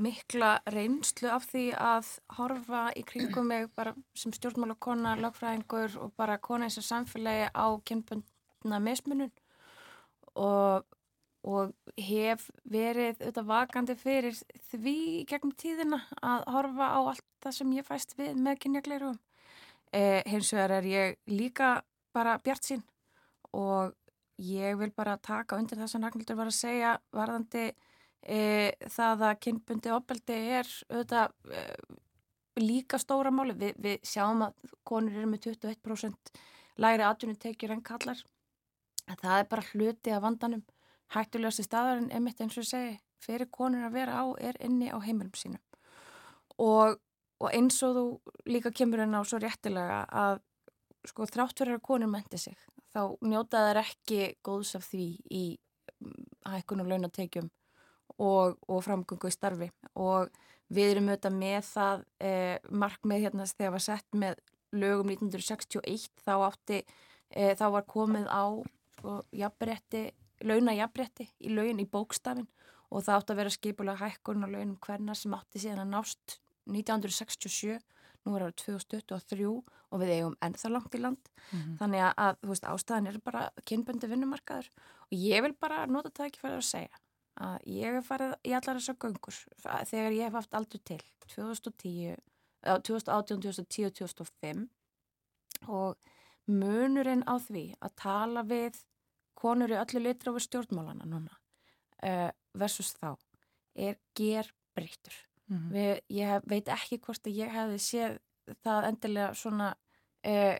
mikla reynslu af því að horfa í kringum mig bara sem stjórnmálakona, lögfræðingur og bara kona eins og samfélagi á kynbundna mismunun og, og hef verið auðvitað vakandi fyrir því gegnum tíðina að horfa á allt það sem ég fæst við með kynjagleirum. Eh, hins vegar er ég líka bara bjart sín og ég vil bara taka undir það sem Ragnhildur var að segja varðandi e, það að kynbundi opeldi er auðvitað e, líka stóra máli. Vi, við sjáum að konur eru með 21% læri atvinnutekjur en kallar. Það er bara hluti af vandanum. Hættulegasti staðarinn er mitt eins og ég segi fyrir konur að vera á er inni á heimilum sínum. Og, og eins og þú líka kemur inn á svo réttilega að sko þrátt fyrir að konur menti sig þá njóta þær ekki góðs af því í hækkun og launatekjum og, og framgöngu í starfi. Og við erum auðvitað með það eh, markmið hérna þegar var sett með lögum 1961 þá átti, eh, þá var komið á sko, jafnrétti, launajafnrétti í laun í bókstafin og það átti að vera skipulega hækkun og launum hverna sem átti síðan að nást 1967 nú er það 2023 og við eigum ennþá langt í land. Mm -hmm. þannig að, þú veist, ástæðan er bara kynböndi vinnumarkaður. Og ég vil bara nota það ekki fyrir að segja að ég hef farið í allar þessar göngur þegar ég hef haft aldur til 2010, 2018, 2010, 2005 og munurinn á því að tala við konur í öllu litra over stjórnmálana núna uh, versus þá er ger breytur Mm -hmm. Við, ég veit ekki hvort að ég hefði séð það endilega svona eh,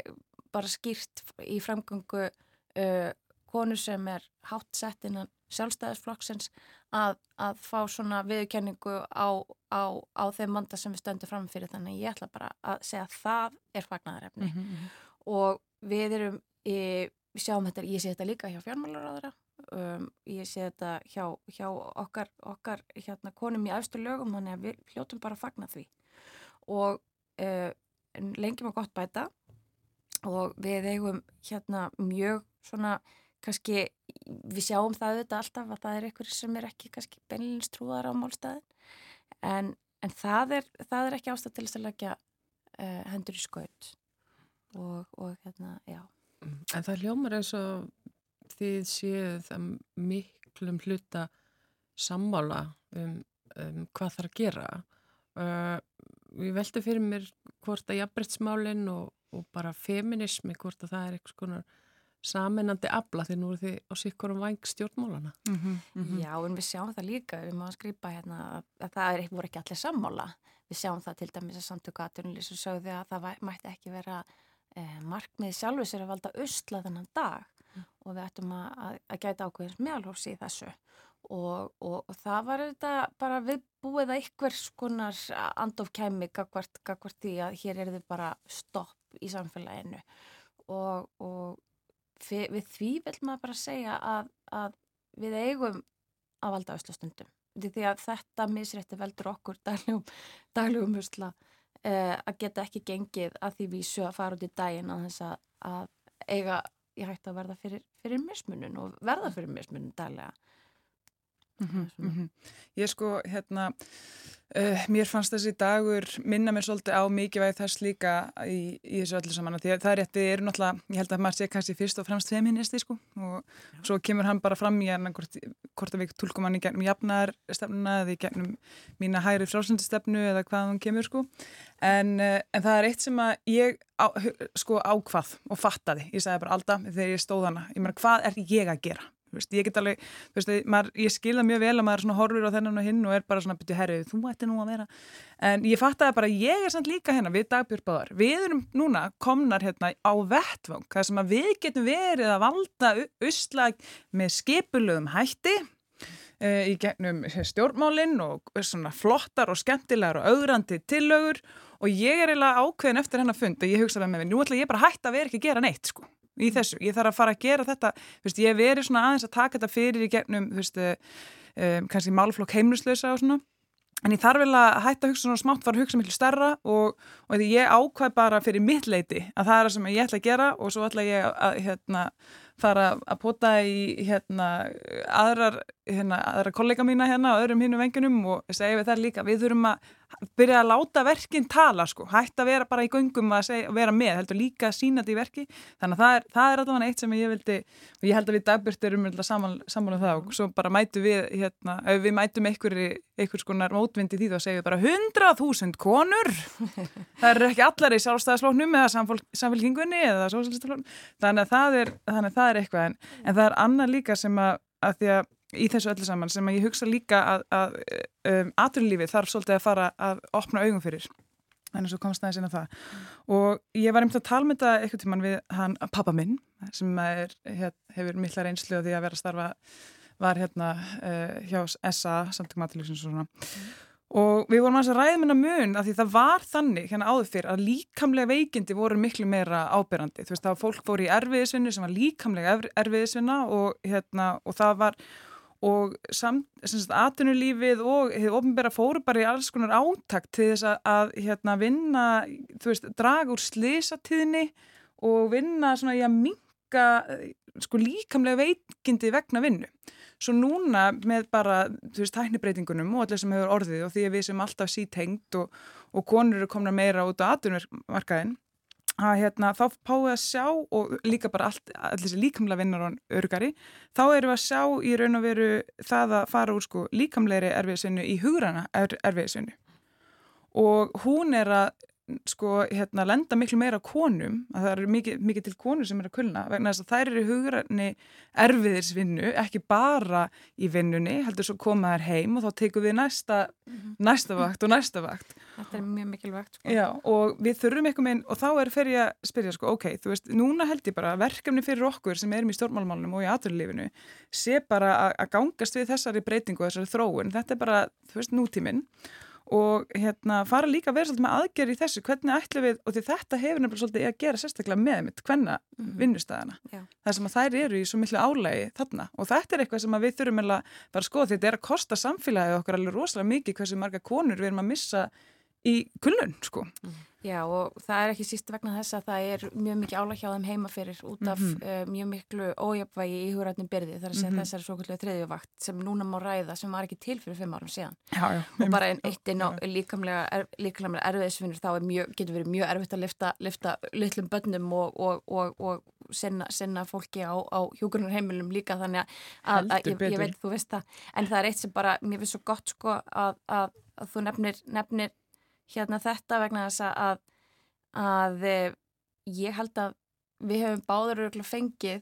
bara skýrt í framgöngu eh, konu sem er hátt sett innan sjálfstæðisflokksins að, að fá svona viðkenningu á, á, á þeim vanda sem við stöndum fram fyrir. Þannig ég ætla bara að segja að það er fagnæðarefni mm -hmm. og við erum, ég, við sjáum þetta, ég sé þetta líka hjá fjármálaráðara Um, ég sé þetta hjá, hjá okkar, okkar hérna, konum í afstu lögum þannig að við hljótum bara að fagna því. Og uh, lengi maður gott bæta og við eigum hérna mjög svona kannski við sjáum það auðvitað alltaf að það er einhverjir sem er ekki kannski beinleins trúðar á málstæðin en, en það, er, það er ekki ástæð til þess að leggja uh, hendur í skaut. Og, og hérna, já. En það hljómar eins og þið séu það miklum hluta sammála um, um hvað þarf að gera. Uh, ég veldi fyrir mér hvort að jafnbrettsmálinn og, og bara feminismi, hvort að það er eitthvað saminandi afla því nú er þið á sikkurum væng stjórnmálana. Mm -hmm, mm -hmm. Já, en við sjáum það líka, við máum skrifa hérna að það er, voru ekki allir sammála. Við sjáum það til dæmis að samtöku aðtunni sem sögðu að það mætti ekki vera eh, markmið sjálfur sér að valda usla þennan dag mm. og við ættum að, að gæta ákveðins meðalhófs í þessu og, og, og það var þetta bara viðbúið að ykkur skonar andof kæmi gagvart, gagvart því að hér er þið bara stopp í samfélaginu og, og við, því vil maður bara segja að, að við eigum að valda usla stundum. Því að þetta misrætti veldur okkur daglegum, daglegum usla Uh, að geta ekki gengið að því vísu að fara út í daginn að þess að, eiga í hægt að verða fyrir, fyrir mismunum og verða fyrir mismunum daglega Mm -hmm, mm -hmm. Ég sko, hérna, uh, mér fannst þessi dagur minna mér svolítið á mikilvægi þess líka í, í þessu öllu saman. Því að það er rétt, við erum náttúrulega, ég held að maður sé kannski fyrst og fremst feministi, sko, og Já. svo kemur hann bara fram í hérna hvort, hvort að við tólkum hann í gennum jafnarstefnuna eða í gennum mína hægri frásöndistefnu eða hvað hann kemur, sko. En, uh, en það er eitt sem að ég á, sko ákvað og fattaði, ég sagði bara alltaf þegar ég stóð hana, ég meina hvað er ég að gera? Veist, ég alveg, veist, maður, ég skilða mjög vel að maður horfur á þennan og hinn og er bara svona byrju herrið, þú ætti nú að vera. En ég fattaði bara, ég er samt líka hérna við dagbjörnbáðar, við erum núna komnar hérna á vettvang það sem að við getum verið að valda usslag með skipulögum hætti e, í gegnum stjórnmálinn og svona flottar og skemmtilegar og augrandi tillögur. Og ég er eiginlega ákveðin eftir hennar fund og ég hugsaði með mig, nú ætla ég bara hægt að vera ekki að gera neitt sko í þessu, ég þarf að fara að gera þetta. Veist, ég veri svona aðeins að taka þetta fyrir í gegnum, veist, um, kannski málflokk heimluslösa og svona. En ég þarf vel að hætta að hugsa svona smátt fara að hugsa miklu starra og, og því ég ákvæð bara fyrir mitt leiti að það er það sem ég ætla að gera og svo ætla ég að hérna, fara að pota í hérna, aðrar, hérna, aðra kollega mína hérna og öðrum hinnum vengunum og segja við það líka, við þurfum að byrja að láta verkinn tala sko, hægt að vera bara í göngum að segja, vera með, heldur líka að sína þetta í verki, þannig að það er, það er alltaf eitt sem ég vildi, og ég held að við dagbjörn erum saman, saman um það. Og svo bara mætu við, hérna, ef við mætum einhverjir einhvers konar mótvindi því þá segjum við bara 100.000 konur. Það er ekki allar í sjálfstæðaslóknum eða samfélkingunni eða sósælstaflóknum þannig að það er, þannig að það er eitthvað en, en það er annað líka sem að, að því að í þessu öllu saman sem að ég hugsa líka að, að um, aturlífið þarf svolítið að fara að opna augum fyrir þannig að svo komst það eins inn á það mm. og ég var einmitt að tala með þetta eitthvað tíman við hann pappa minn sem er, hef, hefur mikla reynslu á því að vera að starfa var hérna uh, hjá SA samtökum aturlífsins og svona mm. Og við vorum að ræða minna mun að því það var þannig hérna áður fyrr að líkamlega veikindi voru miklu meira ábyrrandi þú veist það var fólk fór í erfiðisvinnu sem var líkamlega erfiðisvinna og hérna og það var og aðtunulífið og hefur ofnbæra fóru bara í alls konar átakt til þess að, að hérna, vinna, þú veist, draga úr slisatíðni og vinna svona í að minga sko líkamlega veikindi vegna vinnu. Svo núna með bara, þú veist, tæknibreitingunum og allir sem hefur orðið og því að við sem alltaf sítengt og, og konur eru komna meira út á aðtunverkaðin að hérna, þá páum við að sjá og líka bara allt, allir þessi líkamlega vinnar á örgari, þá erum við að sjá í raun og veru það að fara úr sko líkamlegri erfiðsvinnu í hugrana er, erfiðsvinnu og hún er að sko, hérna, lenda miklu meira konum að það eru mikið, mikið til konur sem eru að kulna vegna þess að þær eru hugranni erfiðirsvinnu, ekki bara í vinnunni, heldur svo koma þær heim og þá tekum við næsta, mm -hmm. næsta vakt og næsta vakt. Þetta er mjög mikilvægt sko. Já, og við þurfum eitthvað með og þá er fyrir að spyrja sko, ok, þú veist núna held ég bara verkefni fyrir okkur sem erum í stjórnmálmálunum og í aturlífinu sé bara að gangast við þessari breytingu og þessari þróun, þetta er bara, þú veist, nútíminn og hérna fara líka að vera svolítið með aðgerð í þessu, hvernig ætlum við og því þetta hefur nefnilega svolítið að gera sérstaklega með mitt hvenna mm -hmm. vinnustæðana það sem að þær eru í svo miklu álægi þarna. Og þetta er eitthvað sem við þurfum að bara skoða því þetta er að kosta samfélagið okkur alveg rosalega mikið hversu marga konur við erum að missa í kulnun sko. -hmm. Já og það er ekki síst vegna þess að það er mjög mikið álæg hjá þeim heimaferir út af mm -hmm. uh, mjög miklu ójöfvægi í hugrætnum byrði þar að segja mm -hmm. þessari svokullega þriðjuvakt sem núna má ræða sem var ekki til fyrir fimm árum síðan. Já, já, og bara einn eitt inn á líkamlega, er, líkamlega erfiðisvinnur þá mjög, getur verið mjög erfitt að lifta, litlum bönnum og, og, og, og senna, senna fólki á, á hjókunarheimilum líka þannig að, að ég, ég veit þú veist það. En það er eitt sem bara, mér finnst svo gott sko að, að þú nefnir, nefnir hérna þetta vegna þess að, að eh, ég held að við hefum báður öruglega fengið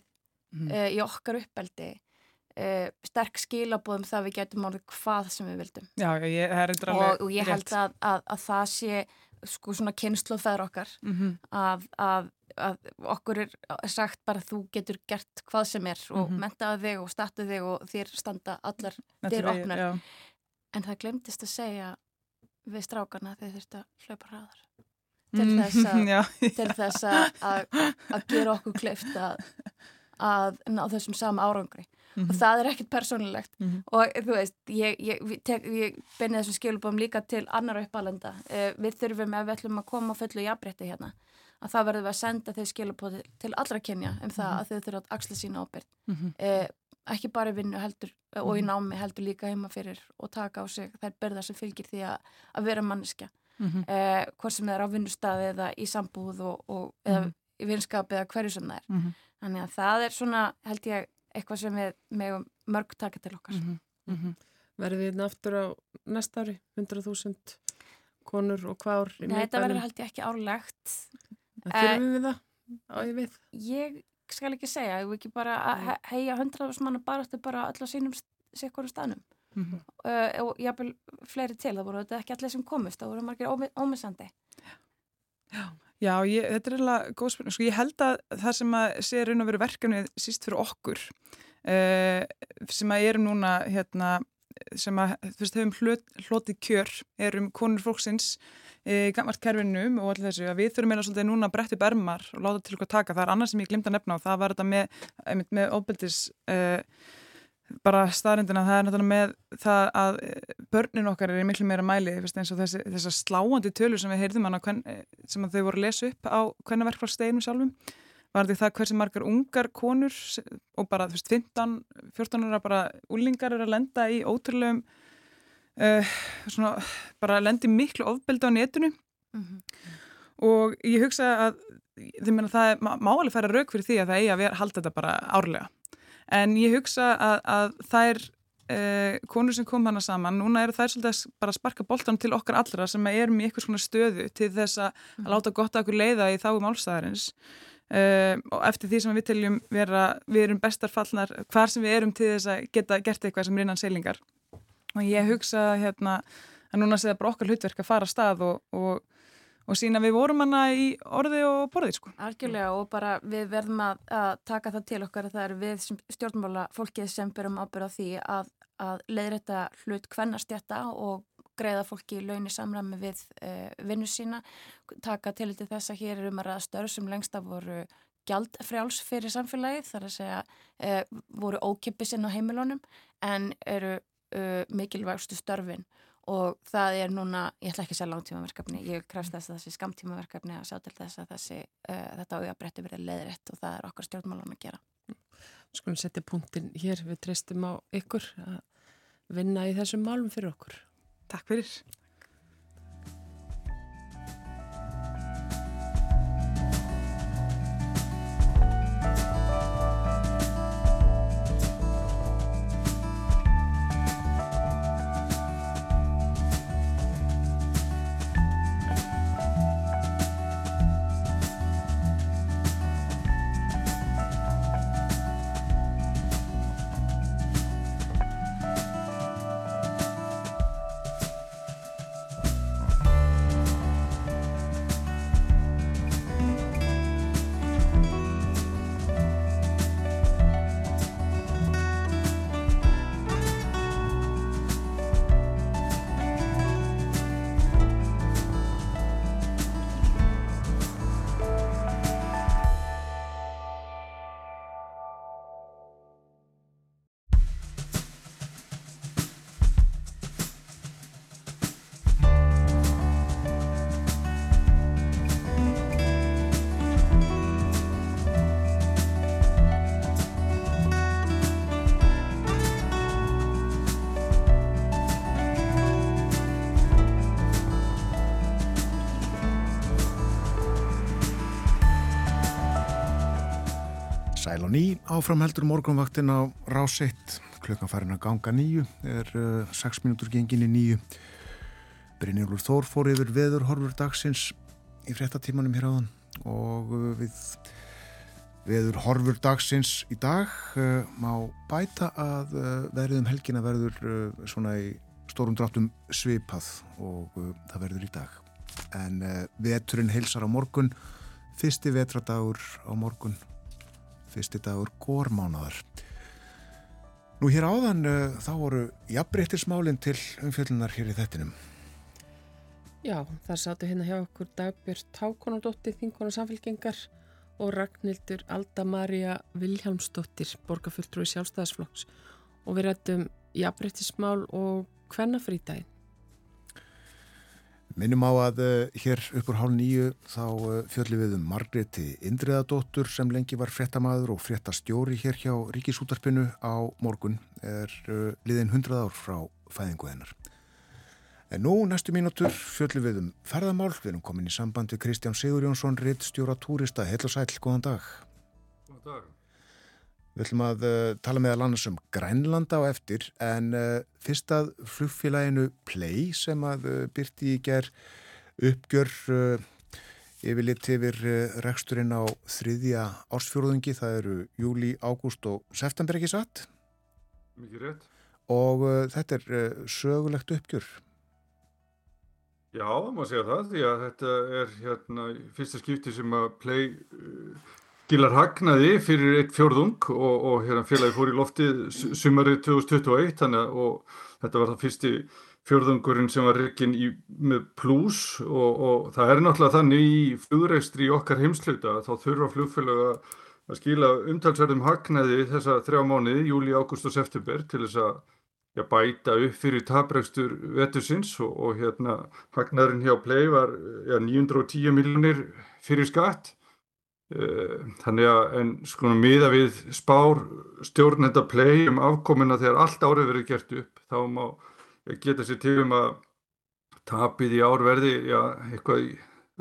mm. uh, í okkar uppeldi uh, sterk skilabóðum það við getum árið hvað sem við vildum Já, ég, og, og ég held að, að, að það sé sko svona kynslu þær okkar mm -hmm. að okkur er sagt bara þú getur gert hvað sem er og mm -hmm. mentaðu þig og statuðu þig og þér standa allar þér opnar en það glemtist að segja við strákarna þegar þeir þurftu að hlaupa hraðar til mm, þess að, til þess að, að gera okkur kleift að, að ná þessum sama árangri mm -hmm. og mhm. það er ekkert persónulegt mm -hmm. og þú veist, ég, ég, ég benni þessum skilubum líka til annar uppalenda uh, við þurfum ef við ætlum að koma fullu í afbretti hérna að það verður við að senda þeir skilubum til allra kynja um það -hmm. að þau þurfa að axla sína ábyrg uh, ekki bara í vinnu heldur og í námi heldur líka heima fyrir og taka á sig þær berða sem fylgir því að, að vera manneskja Mm -hmm. eh, hvort sem það er á vinnustafi eða í sambúð og, og eða Mhm. í vinskap eða hverju sem það er Mm -hmm. þannig að það er svona held ég eitthvað sem við megum mörg taka til okkar Mm -hmm. Verðum við hérna aftur á næsta ári, 100.000 konur og hvað ár í Nei, þetta verður held ég ekki árlegt Þurfum við það? Á ég við? ég skal ekki segja, ég vil ekki bara heia hundraðus manna bara öll á sínum sikkurum staðnum Mhm. uh, og jáfnvel fleiri til, það voru þetta ekki allir sem komist, það voru margir ómi- ómissandi Já, ég, þetta er eiginlega góð spurning. Sko, ég held að það sem að sé raun og veru verkefnið síst fyrir okkur uh, sem að erum núna hérna, sem að þú veist, höfum hlotið kjör erum konur fólksins í gammalt kerfinum og allir þessu að við þurfum eiginlega svolítið núna að bretta upp ermar og láta til okkur taka. Það er annað sem ég glemt að nefna og það var þetta með, með óbyldis uh, bara staðrindina, það er náttúrulega með það að eh, börnin okkar er í miklu meira mæli eins og þessi, þessar sláandi tölur sem við heyrðum hana eh, sem þau voru að lesa upp á hvernig verkfallsteginum sjálfum var þetta það hversi margar ungar konur og bara þú veist 15, 14 ára bara úlingar eru að lenda í ótrúlegum uh, svona bara lendi miklu ofbeldi á netinu. Mm -hmm. og ég hugsa að meina það er, má alveg færa rauk fyrir því að það eigi að vera, halda þetta bara árlega. En ég hugsa að, að þær eh, konur sem kom hana saman núna eru þær svolítið að bara sparka boltan til okkar allra sem erum í eitthvað svona stöðu til þess að, að láta gott að okkur leiða í þáum málstæðarins Uh, og eftir því sem við teljum vera, við erum bestar fallnar hvar sem við erum til þess að geta gert eitthvað sem er innan seilingar og ég hugsa hérna að núna sé það bara okkar hlutverk að fara að stað og, og, og sína við vorum hana í orði og borði sko. Algjörlega og bara við verðum að, að taka það til okkar að það er við stjórnmála fólkið sem byrjum ábyrða því að, að leiðrætta hlut kvennastjætta og greiða fólki í launi samræmi við uh, vinnu sína, taka til til þess að hér er um að ræða störf sem lengst af voru gjaldfrjáls fyrir samfélagið, þar að segja uh, voru ókippis inn á heimilónum en eru uh, mikilvægstu störfin og það er núna, ég ætla ekki að segja langtímaverkefni, ég krefst þess að þessi skamtímaverkefni að sjá til þess að þessi, uh, þetta auðabrætti verið leiðrætt og það er okkar stjórnmálan að gera. Skulum setja punktin hér, við treystum á ykkur að vinna í þessum málum fyrir okkur. Takk fyrir. Áfram heldur morgunvaktin á ráseitt, klukkan farin að ganga nýju, er uh, 6 mínútur gengin í nýju. Brynjólfur Þór fór yfir veður horfur dagsins í fréttatímanum hér áðan og uh, við veður horfur dagsins í dag uh, má bæta að verðum helgina verður svona í stórum dráttum svipað og það verður í dag. En veturinn heilsar á morgun, fyrsti vetradagur á morgun fyrsti dagur górmánaðar. Nú hér áðan uh, þá voru jafnbreyttismálinn til umfjöllunar hér í þettinum. Já, það sátu hérna hjá okkur Dagbjörn Tákonadóttir, þingona samfélgengar og Ragnhildur Alda Maria Viljámsdóttir, borgarfulltrúi sjálfstæðisflokks og við rættum jafnbreyttismál og hvernafrítægin. Minnum á að uh, hér uppur hálf nýju þá uh, fjöldum við um Margreti Indriðadóttur sem lengi var fréttamaður og fréttastjóri hér hjá Ríkisútarpinu á morgun er uh, liðin 100 ár frá fæðingu hennar. En nú næstu mínútur fjöldum við um ferðamál. Við erum komin í samband við Kristján Sigur Jónsson, ritt stjóra túrista. Heil og sæl, góðan dag. Góðan dag. Við ætlum að uh, tala með að landa sem Grænlanda á eftir en uh, fyrst að flugfélaginu Play sem að uh, byrti í ger uppgjör yfirleitt yfir reksturinn á þriðja ársfjórðungi, það eru júli, ágúst og september ekki satt. Mikið rétt. Og þetta er sögulegt uppgjör. Já, maður segja það því að þetta er hérna fyrsta skipti sem að Play Gilar hagnaði fyrir eitt fjörðung og, og hérna félagi fór í loftið sumarið 2021 þannig og þetta var það fyrsti fjörðungurinn sem var reygin með pluss og, og það er náttúrulega þannig í flugreistri í okkar heimsluta þá þurfa flugfélaga að skila umtalsverðum hagnaði þessa þrjá mánuði, júli, ágúst og september til þess að já, bæta upp fyrir tabregstur vetusins og, og hérna hagnaðurinn hjá Play var já, 910 miljonir fyrir skatt Þannig að en sko miða við spár stjórnenda play um afkomina þegar allt árið verið gert upp þá má geta sér til um að tapið í ár verði já, eitthvað í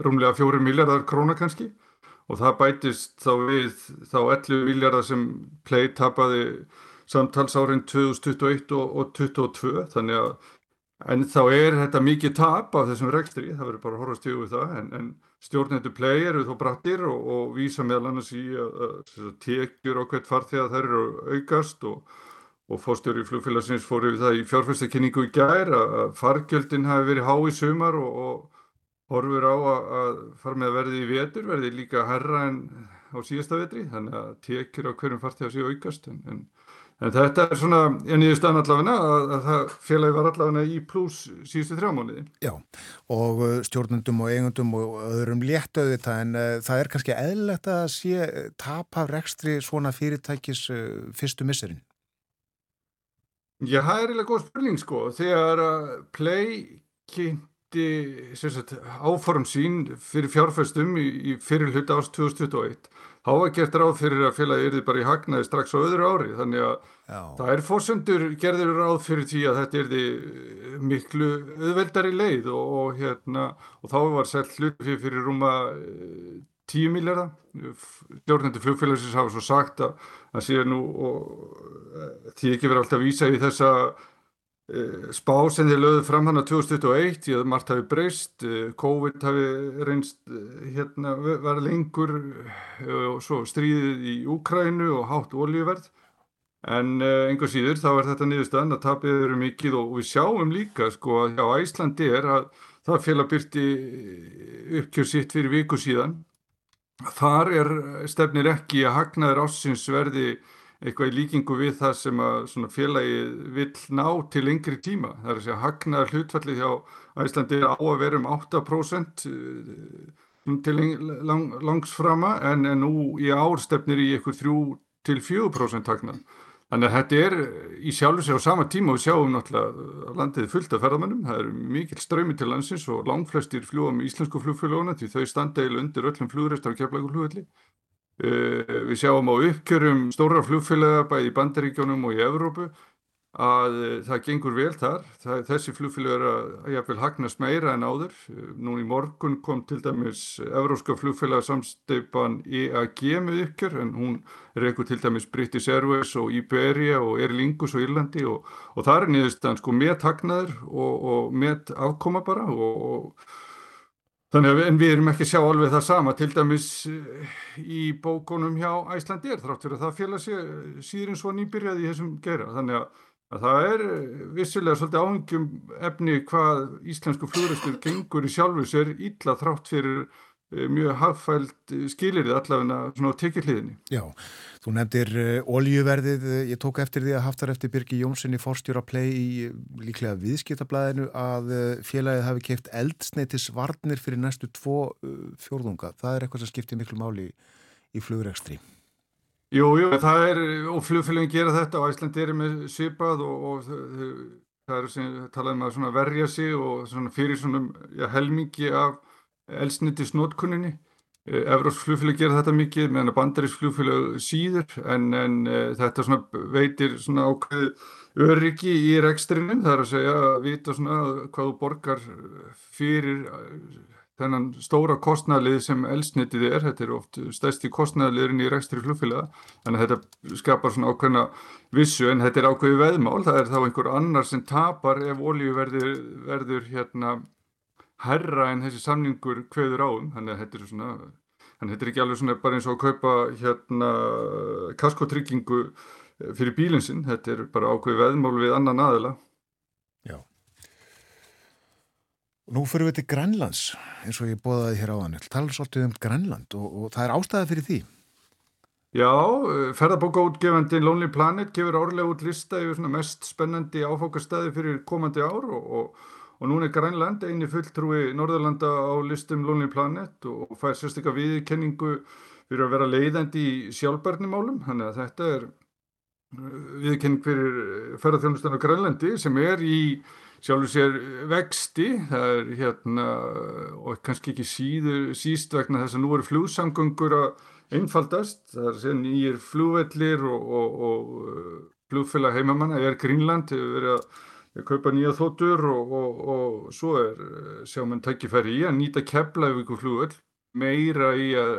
rúmlega fjóri miljardar króna kannski. Og það bætist þá við þá 11 miljardar sem play tapaði samtals árin 2021 og, og 2022 þannig að en þá er þetta mikið tap af þessum rekstri, það verður bara að horfa stíðu við það en, en stjórnendur play eru þó brattir og, og vísa meðal annars í að, að tekjur og hvert farþegar þær eru aukast og, og fórstjóri í flugfélagsins fór yfir það í fjárfæstakynningu í gær að fargjöldin hafi verið há í sumar og, og horfur á að fara með að verði í vetur, verði líka herra en á síðasta vetri, þannig að tekjur á hverjum farþegar séu aukast en, en En þetta er svona, ég nýðist að allavegna að, að það félagi var allavegna í pluss síðustu þrjá mánuði. Já, og uh, stjórnundum og eigundum og öðrum léttauði þetta en uh, það er kannski eðlilegt að sé uh, tap af rekstri svona fyrirtækis uh, fyrstu misserinn. Já, það er eiginlega góð spurning sko. Þegar Play kynnti sagt, áform sín fyrir fjárfæstum í, í fyrir hluta árs 2021 þá var gert ráð fyrir að félagi yrði bara í hagnaði strax á öðru ári þannig að Já. það er fórsendur gerður ráð fyrir því að þetta yrði miklu auðveldari leið og, og hérna og þá var sett hlut fyrir, rúma 10 eh, miljardar stjórnendur flugfélagsins hafa svo sagt að það sé nú og því ekki verið alltaf vísa í þessa Eh, spá sem þið lögðu fram hann á 2021 ég að margt hafi breyst eh, COVID hafi reynst eh, hérna var lengur og svo stríðið í Úkrænu og hátt oljuverð en einhver síður þá er þetta niðurstaðan að tapið eru mikið og við sjáum líka sko að hjá Æslandi er að það félag byrti uppkjör sitt fyrir viku síðan. Þar er stefnir ekki að hagnaður ásins verði eitthvað í líkingu við það sem að félagi vil ná til lengri tíma. Það er að segja hagnaðar hlutfallið hjá Æslandi á að vera um 8% eh, til lang, langs frama en, nú í árstefnir í eitthvað 3-4% hagnað. Þannig að þetta er í sjálfu sig á sama tíma og við sjáum náttúrulega landið fullt af ferðamennum. Það er mikil ströymi til landsins og langflestir fljúa með íslensku flugfélaguna því þau standa eil undir öllum flugreistar og keflagur flugvelli. Uh, við sjáum á uppkjörum stóra flugfélaga bæði í Bandaríkjónum og í Evrópu að uh, það gengur vel þar. Það, þessi flugfélag er að jáfnveil hagnast meira en áður. Uh, nú í morgun kom til dæmis Evróska flugfélaga samsteipan EAG með uppkjör en hún eitthvað til dæmis British Airways og Iberia og Air Lingus og Írlandi og, og það er niðurstaðan sko með hagnaður og, og með afkoma bara og, og Þannig að við, erum ekki að sjá alveg það sama til dæmis eh, í bókunum hjá Æslandir þrátt fyrir að það félag síður eins og nýbyrjaði í þessum gera. Þannig að, að það er eh, vissilega svolítið áhengjum efni hvað íslensku flugræstur gengur í sjálfur sér illa þrátt fyrir eh, mjög hafðfælt skilirði allavegna svona á tekilliðinni. Já, Þú nefndir uh, oljuverðið, ég tók eftir því að haftar eftir Birgi Jónssoni fórstjóra play í líklega viðskiptablaðinu að uh, félagið hafi keift eldsneitis varnir fyrir næstu tvo fjórðunga. Það er eitthvað sem skiptir miklu máli í flugrekstri. Jú, jú, það er, og flugfélagin gera þetta og Æslandi er með svipað og, og það er sem talaðum að verja sig og fyrir svona já, helmingi af elsniti snótkunninni. Evróps flugfélag gera þetta mikið meðan að bandarísk flugfélag síður en, en þetta svona veitir svona ákveð öryggi í rekstrinum, það er að segja að vita svona hvað þú borgar fyrir þennan stóra kostnæðlið sem elsnitið er, þetta er oft stærsti kostnæðliðurinn í rekstri flugfélaga, þannig að þetta skapar svona ákveðna vissu en þetta er ákveði veðmál, það er þá einhver annar sem tapar ef olíu verður, verður hérna herra en þessi samningur kveður áum, þannig að þetta er svona, þannig að þetta er ekki alveg svona bara eins og að kaupa hérna kaskotryggingu fyrir bílinsinn, þetta er bara ákveði veðmál við annan aðila. Já. Nú fyrir við til Grænlands, eins og ég bóðaði hér á hann. Tala svolítið um Grænland og, og það er ástæði fyrir því. Já, ferðarbókaútgefandi Lonely Planet gefur árlega út lista yfir mest spennandi áfokastæði fyrir komandi ár og, og, og núna er Grænland eini fulltrúi Norðurlanda á listum Lonely Planet og fær sérstaklega viðkenningu fyrir að vera leiðandi í sjálfbarnimálum. Þannig að þetta er uh, viðkenning fyrir ferðarþjónustan á Grænlandi sem er í sjálfur sér vexti, það er hérna og kannski ekki síður, síst vegna þess að nú eru flugsamgöngur að einfaldast, það er sér nýjir flugvellir og, og, og uh, flugfélag heimamanna, er Greenland, hefur verið að kaupa nýja þóttur og, og svo er uh, sjáum en takkifæri í að nýta keflavíku flugvell meira í að,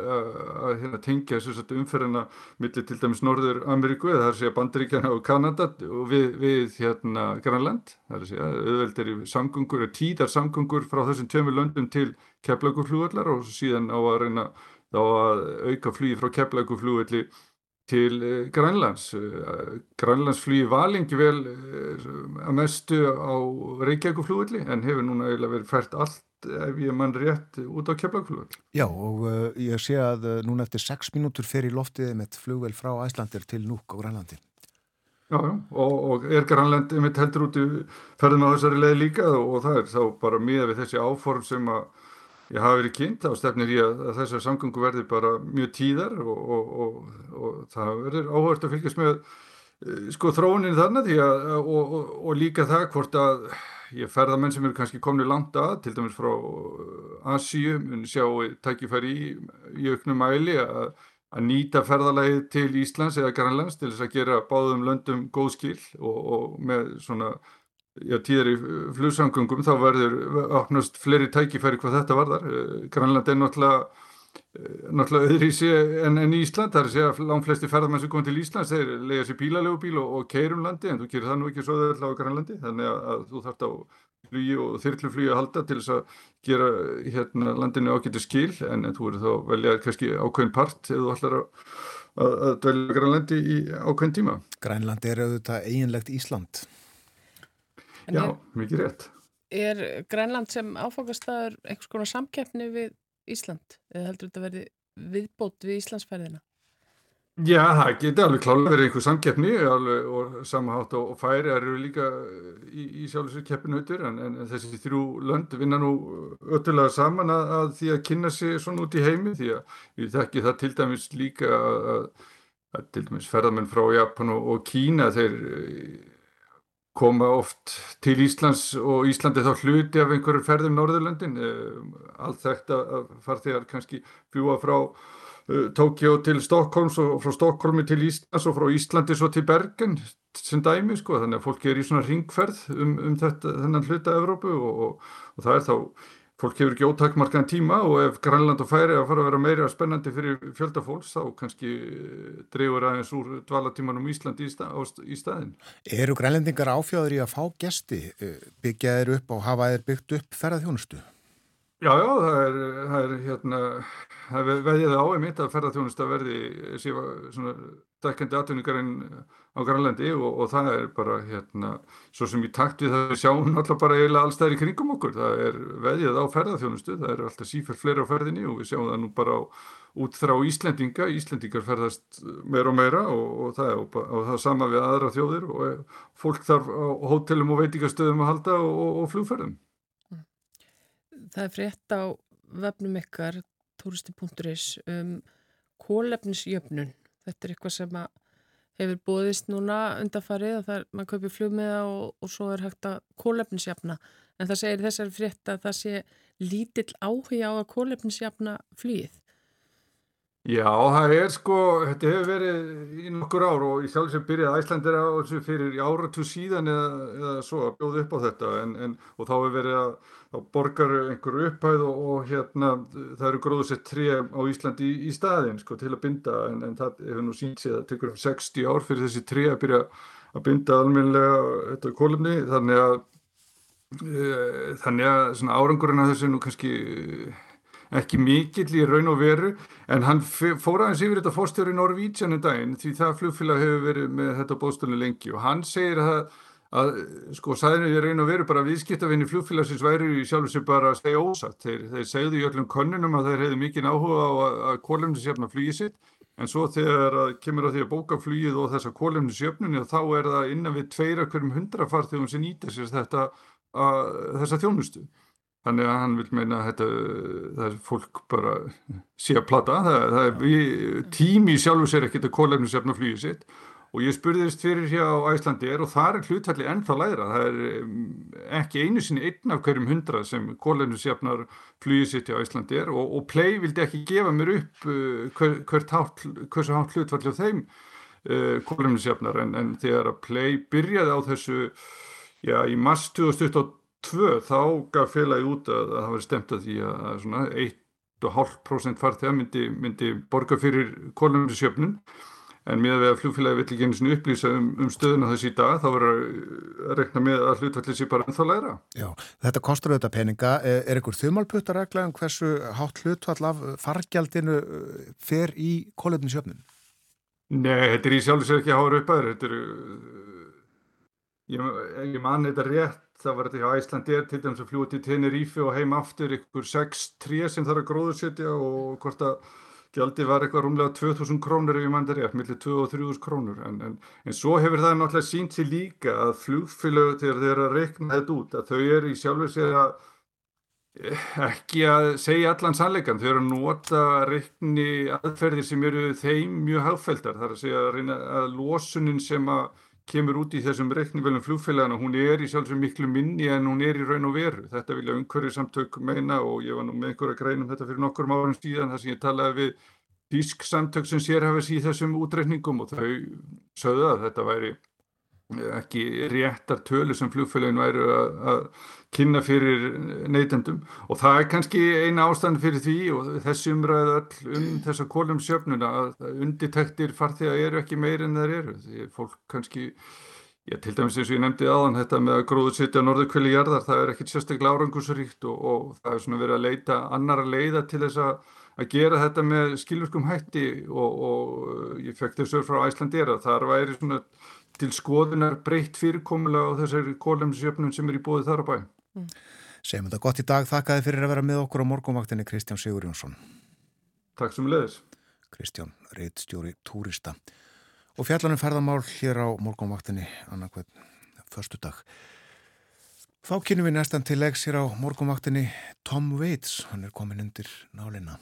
hérna, tengja umferðina millir til dæmis Norður Ameríku eða er að segja Bandaríkjana og Kanada og við, við hérna Grænland. Það er að segja auðveldir í samgöngur eða tíðar samgöngur frá þessum tjömi löndum til keflagurflúvallar og síðan á að reyna þá að auka flugi frá keflagurflúvalli til eh, Grænlands. Eh, Grænlands flugi var lengi vel eh, að mestu á Reykjavíkuflúvalli en hefur núna eiginlega verið fært allt ef ég mann rétt út á keflagflugvel. Já og uh, ég sé að uh, núna eftir 6 mínútur fer í loftið með flugvel frá Æslandir til Núk á Grænlandi. Já, já, og, og er Grænlandi mitt heldur út í ferðum á þessari leið líka og það er þá bara miða við þessi áform sem að ég hafi verið kynnt á stefnir í að, að þessar samgöngu verði bara mjög tíðar og, og, og það verður áhört að fylgjast með uh, sko þróunin þannig að, og líka það hvort að ég ferðamenn sem eru kannski komni langt að, til dæmis frá uh, Asíu, mun sjá tækifæri í, í auknum mæli að, að nýta ferðalagið til Íslands eða Grænlands til þess að gera báðum löndum góð skil og, og með svona tíðar í flugsangungum þá verður opnast fleiri tækifæri hvað þetta varðar. Uh, Grænland er náttúrulega uh, náttúrulega öðri í sig en, en Ísland, það er að segja langt flesti ferðarmenn sem kom til Íslands þeir lega sér bílalegu og, og keirum landi en þú gerir það nú ekki svo öðvöldlega á Grænlandi þannig að, að þú þarfst á flugi og þyrluflugi að halda til þess að gera hérna landinu ágættu skil en, en þú verður þá velja kannski ákveðin part ef þú ætlar að, að, að dvelja Grænlandi í ákveðin tíma. Grænlandi er auðvitað eiginlegt Ísland. Já, mikið rétt. Er Grænland sem áfokastæður einhvers konar samkeppni við Ísland eða heldur þetta að verði viðbót við Íslandsferðina? Já, það geti alveg klálega verið einhver samkeppni alveg, og samahátt og, og færi eru líka í, í sjálfsögur keppinautur en, en þessi þrjú lönd vinna nú öllulega saman að, að því að kynna sig svona út í heimi því að við þekki það til dæmis líka að, að til dæmis ferðarmenn frá Japan og, og Kína þeir koma oft til Íslands og Íslandi þá hluti af einhverju ferðum Norðurlöndin eh, allt þetta farþegar kannski fljúa frá uh, Tókjó til Stokkólms og frá Stokkólmi til Íslands og frá Íslandi svo til Bergen sem dæmi sko. Þannig að fólki er í svona ringferð um, um þetta, þennan hluta Evrópu og, og, og það er þá fólk hefur ekki ótakmarkaðan tíma og ef Grænland og Færi að fara að vera meira spennandi fyrir fjöldafólks þá kannski eh, dreyfur aðeins úr dvalatímanum Íslandi í, stað, í staðin. Eru grænlendingar áfjáður í að fá gesti, eh, byggja þeir upp og hafa þeir byggt upp ferðarþjónustu? Já, já, það er, það er hérna, það veðið á einmitt að ferðarþjónusta verði sífa svona dekkandi atvinningarinn á Grænlandi og, og það er bara hérna, svo sem í takt við það við sjáum alltaf bara eiginlega allstæðir í kringum okkur, það er veðið á ferðarþjónustu, það er alltaf sífært fleira á ferðinni og við sjáum það nú bara á út þrá Íslendinga, Íslendingar ferðast meira og meira og, og það er og, það sama við aðra þjóðir og fólk þarf á hótelum og veitingastöðum að halda og flugferðum. Það er frétt á vefnum ykkar, turisti.is, um kólefnisjöfnun. Þetta er eitthvað sem hefur bóðist núna undarfarið að það er, maður kaupir flugmiða og, og svo er hægt að kólefnisjafna en það segir þessari frétt að það sé lítill áhuga á að kólefnisjafna flýið. Já, það er sko, þetta hefur verið í nokkur ár og í sjálf sem byrjaði Æslandir á þessu fyrir áratu síðan eða, eða svo að bjóða upp á þetta en, en, og þá hefur verið að þá borgar einhverju upphæð og, og hérna það eru gróðsett tré á Íslandi í, í staðin sko til að binda en, en það hefur nú sínt sig að tekur um 60 ár fyrir þessi tré að byrja að binda almenlega þetta kólumni þannig að e, þannig að svona árangurinn af þessu nú kannski ekki mikill í raun og veru en hann fór aðeins yfir þetta fórstjóri Norvítsjanu um daginn því það flugfélag hefur verið með þetta bóðstunni lengi og hann segir að, að sko sæðinu í raun og veru bara viðskiptafinni flugfélagsins væri í sjálf sem bara að segja ósatt. Þeir, þeir segðu í öllum konunum að þeir hefðu mikið áhuga á að, að kólumnisjöfna flugið sitt en svo þegar að kemur á því að bóka flugið og þessa kólumnisjöfnunni þá er það innan við tveira hverjum hundra farþegum sem nýta sér þetta, að, þessa þjónustu. Þannig að hann vil meina að það er fólk bara sé að plata, það, það er tími sjálfur sér ekkert að kólefnisjafna flýið sitt og ég spurðist fyrir hér á Æslandi er og það er hlutfalli ennþá læra, það er ekki einu sinni einn af hverjum hundra sem kólefnisjafnar flýið sitt á Æslandi er og, og Play vildi ekki gefa mér upp uh, hver, hvert hát, hát hlutfalli á þeim uh, kólefnisjafnar en, en þegar að Play byrjaði á þessu, já í mars 2022 tvö þá gaf félagi út að það var stemt að því að svona 1,5% farþegar myndi, myndi borga fyrir kólumrisjöfnun en með að flugfélagi vill ekki einu upplýsa um, um stöðuna þessi í dag þá verður að rekna með að hlutvallir sé bara ennþá læra. Já, þetta kostur auðvitað peninga. Er, er ykkur þumalputtaregla um hversu hátt hlutvall af fargjaldinu uh, fer í kólumrisjöfnun? Nei, þetta er í sjálf og sér ekki að hára upp aður. Þetta er, ég, ég man þetta rétt það var þetta hjá Æslandir til dæmis að fljúa til Tenerife og heim aftur ykkur 6-3 sem þarf að gróðursetja og hvort að gjaldi var eitthvað rúmlega 2000 krónur ef ég mann það rétt, millir 2 og 3000 krónur. En, en, en svo hefur það náttúrulega sínt sér líka að flugfélög þegar þeir eru að rekna þetta út að þau eru í sjálfur sér að eh, ekki að segja allan sannleikan, þau eru að nota rekni aðferðir sem eru þeim mjög hafðfældar, þar að segja að, að losunin sem að kemur út í þessum reikningvelum flugfélagana, hún er í sjálfsög miklu minni en hún er í raun og veru. Þetta vilja umhverju samtök meina og ég var nú með einhverja greinum þetta fyrir nokkur árum síðan þar sem ég talaði við dísk samtök sem sérhafis í þessum útreikningum og þau sögðu að þetta væri ekki réttar tölu sem flugfélagin væri að kynna fyrir neytendum. Og það er kannski eina ástand fyrir því og þessi umræðu all um þessa kólumsjöfnuna að undirtektir farþega eru ekki meir en þeir eru. Því fólk kannski Já, til dæmis eins og ég nefndi aðan þetta með að gróðu sittja norðurkvöli jarðar, það er ekkert sérstaklega árangusaríkt og, og það er svona verið að leita annar að leiða til þess að, að gera þetta með skilvirkum hætti. Og, og ég fekk þessu frá Æslandera, þar væri svona til skoðunar breytt fyrirkomulega á þessari kólumsjöfnum sem er í bóði þar á bæ. Mm. Segjum þetta gott í dag. Þakkaði fyrir að vera með okkur á morgumvaktinni Kristján Sigur Jónsson. Takk sem leðis. Kristján, reittstjóri túrista. Og fjallanum ferðamál hér á morgumvaktinni annarkveð förstu dag. Þá kynum við næstan til legs hér á morgumvaktinni Tom Waits. Hann er komin undir nálinna.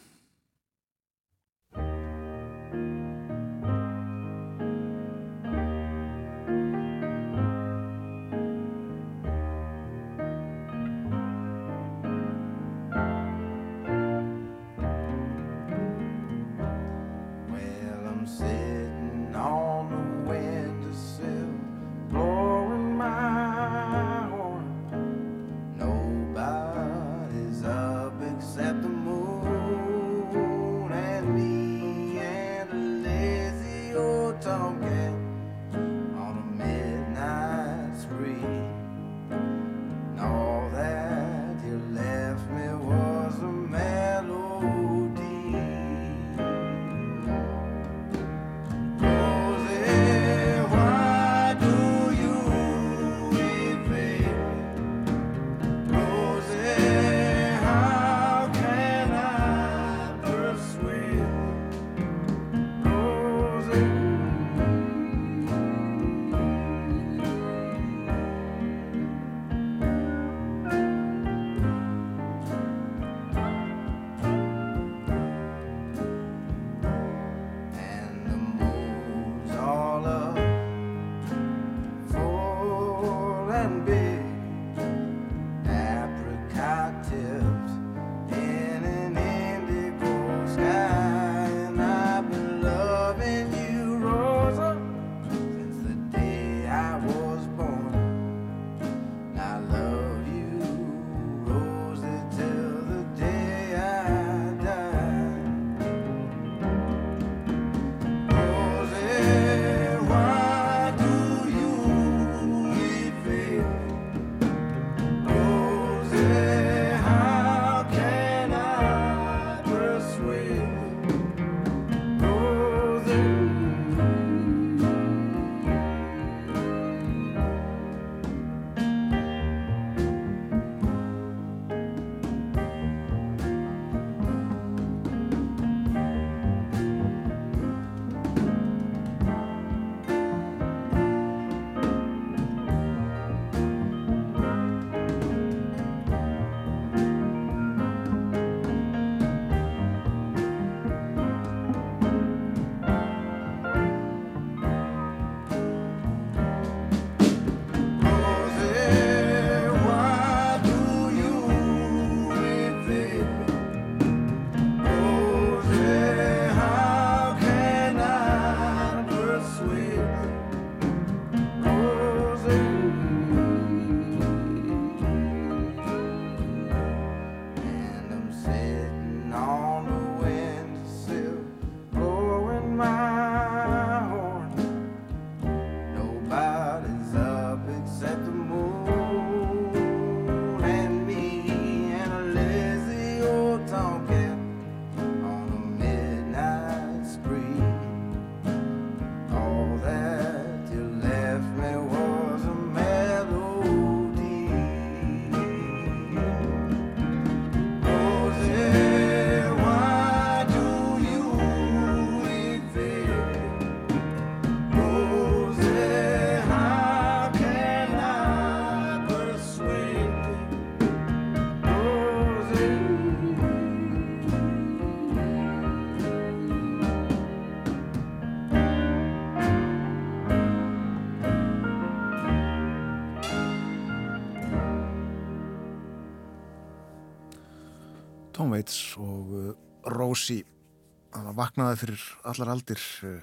Vaknaði fyrir allar aldir uh,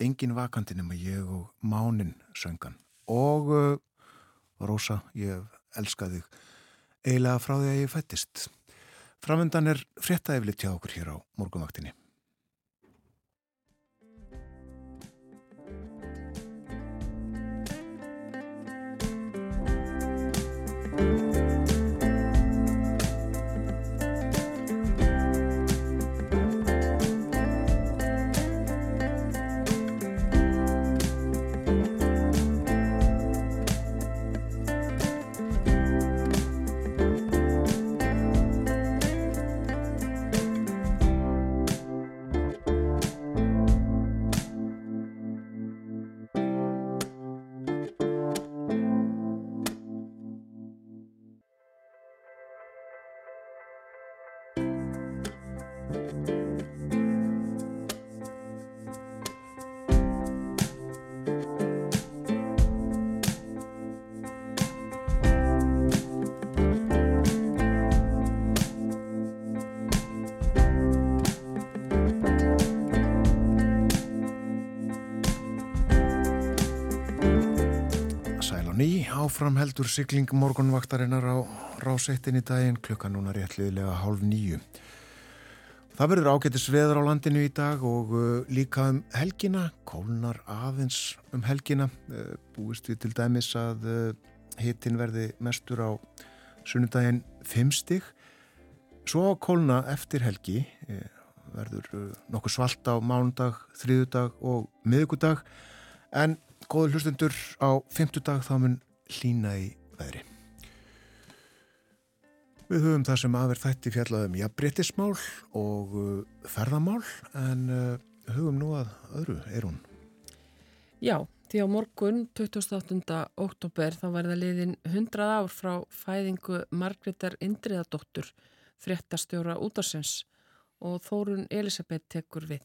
engin vakandi nema ég og Mánin söngan og uh, Rosa, ég elska þig. Eiginlega frá því að ég fættist framöndan er fréttaeflitt hjá okkur hér á morgunvaktinni áfram heldur sigling morgunvaktarinnar á rásettin í daginn klukka núna réttliðilega hálf nýju. Það verður ágættis veður á landinu í dag og uh, líka um helgina, kólnar aðeins um helgina, uh, búist við til dæmis að uh, hitin verði mestur á sunnudaginn 5 stig. Svo kólna eftir helgi verður nokkuð svalt á mánundag, þriðudag og miðugudag en góður hlustundur á fymtudag þá mun hlína í veðri. Við höfum það sem aðverð þætti fjallaðum jafnbrettismál og uh, ferðamál en uh, höfum nú að öðru, er hún? Já, því á morgun 28. oktober þá verða liðin 100 ár frá fæðingu Margreðar Indriðadóttur fréttastjóra útarsins og Þórun Elisabeth tekur við.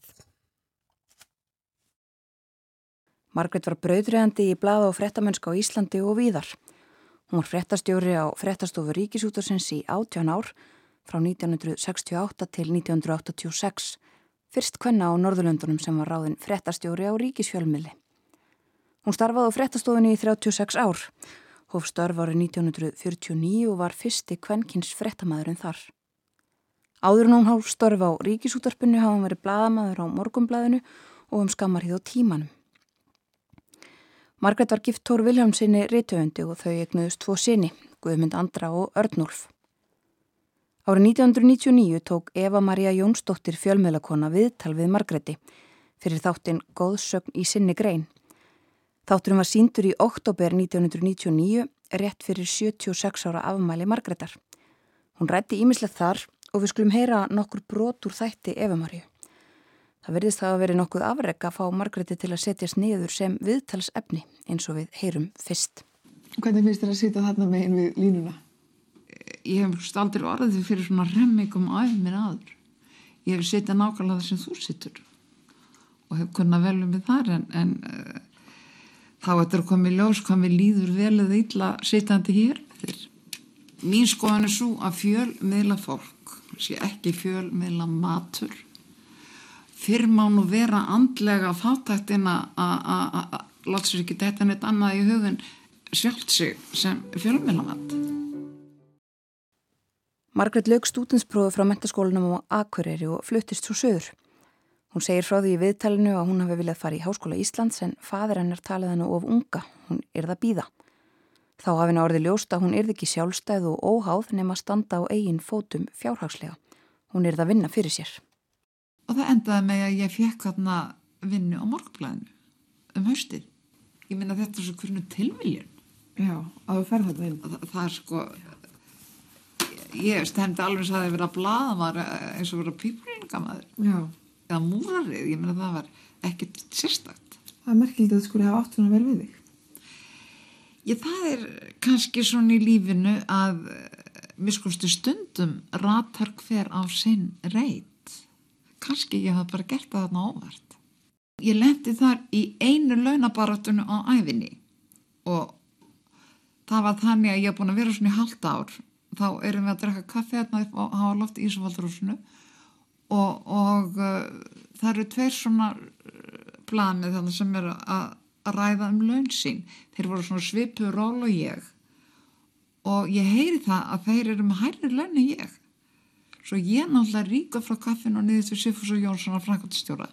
Margret var brauðriðandi í blada og frettamennska á Íslandi og víðar. Hún var frettastjóri á frettastofu Ríkisútarsins í 18 ár frá 1968 til 1986, fyrst kvenna á Norðurlöndunum sem var ráðin frettastjóri á Ríkisfjölmili. Hún starfaði á frettastofunni í 36 ár, hóf störf árið 1949 og var fyrsti kvennkins frettamæðurinn þar. Áður en hún hóf störf á Ríkisútarpunni hafa hún verið bladamæður á Morgumbladinu og um skammarhið á tímanum. Margret var gift Tór Viljámsinni reytöfundi og þau egnuðust tvo sinni, Guðmund Andra og Örnulf. Árið 1999 tók Eva-Maria Jónsdóttir fjölmiðlakona viðtal við Margreti fyrir þáttinn Góðsögn í sinni grein. Þátturum var síndur í oktober 1999 rétt fyrir 76 ára afmæli Margretar. Hún rætti ímislegt þar og við skulum heyra nokkur brot úr þætti Eva-Maria. Það verðist það að veri nokkuð afreg að fá Margreti til að setjast niður sem viðtalsefni eins og við heyrum fyrst. Hvernig finnst þér að sitja þarna megin við línuna? Ég hef aldrei orðið fyrir svona remmingum af mér aður. Ég hef setjað nákvæmlega það sem þú sittur og hef kunnað vel um við þar en, en uh, þá koma í ljós hvað mér líður vel eða illa sitjandi hér þér. Mín skoðan er svo að fjölmiðla fólk sé ekki fjölmiðla matur fyrr má nú vera andlega fátættin að láta sér ekki þetta neitt annað í hugun sjálft sig sem fjölmjölamand. Margret lög stútinsprófi frá mentaskólanum á Akureyri og fluttist svo söður. Hún segir frá því í viðtalinu að hún hafi viljað fara í Háskóla Íslands en fadur hennar talið hennu of unga, hún yrða býða. Þá hafi henni orðið ljóst að hún yrði ekki sjálfstæð og óháð nema standa á eigin fótum fjárhagslega. Hún yrða að vinna fyrir sér og það endaði með að ég fekk þarna vinnu á morgblæðinu um haustið. Ég minna þetta er svo hvernig tilviljun. Já, að þú ferð þetta inn. Það, það er sko, ég stemdi alveg að það hefði verið að blaða maður eins og verið að pípuringamæður. Já. Eða múrarið, ég minna það var ekkert sérstakt. Það er merkilegt að þú skulle hafa átt svona vel við þig. Ég, það er kannski svona í lífinu að miskustu stundum ratar hver á sinn reit kannski ég hafði bara gert það þarna óvart. Ég lendi þar í einu launabaratunum á æfinni og það var þannig að ég hef búin að vera svona í halda ár þá erum við að drekka kaffi hérna á Háloft í Ísafaldrúsinu og, og uh, það eru tveir svona planið þannig sem er að, ræða um laun sín. Þeir voru svona svipu ról og ég og ég heyri það að þeir eru með hærri laun en ég. Svo ég náttúrulega ríka frá kaffin og niður til Sifus og Jónsson að frækvöldstjóra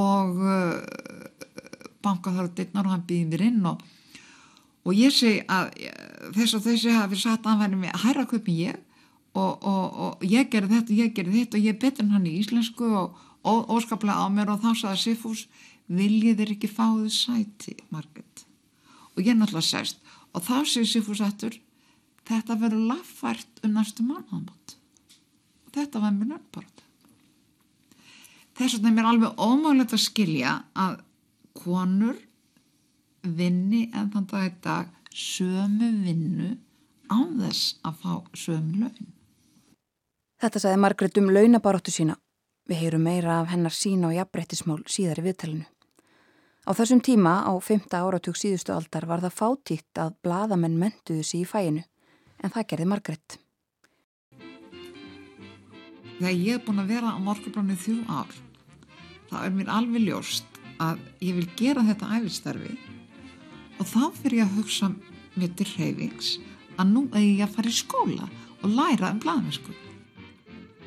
og uh, banka þar að dittnar og hann býði mér inn og, og ég segi að þess að þessi hafi satt að hann með hæra köpum ég og, og, og ég gerði þetta og ég gerði þetta og ég betur hann í íslensku og óskaplega á mér og þá saði Sifus viljið þér ekki fá þið sæti Margret og ég náttúrulega sest og þá segi Sifus aftur þetta verður laffært um næstu mannhámot og þetta var mér nönnbort þess vegna er mér alveg ómögulegt að skilja að konur vinni en þann dag í dag sömu vinnu án þess að fá sömu laun. Þetta sagði Margret um launabaróttu sína. Við heyrum meira af hennar sína og jafnbrettismál síðar í viðtalinu. Á þessum tíma, á 5. áratug síðustu aldar, var það fátíkt að bladamenn mentuðu sér í fæinu, en það gerði Margret. Þegar ég er búin að vera á morgublánu þjú ár, þá er mér alveg ljóst að ég vil gera þetta æfistarfi og þá fyrir ég að hugsa mér til reyfings að nú er ég að fara í skóla og læra um bladamennsku.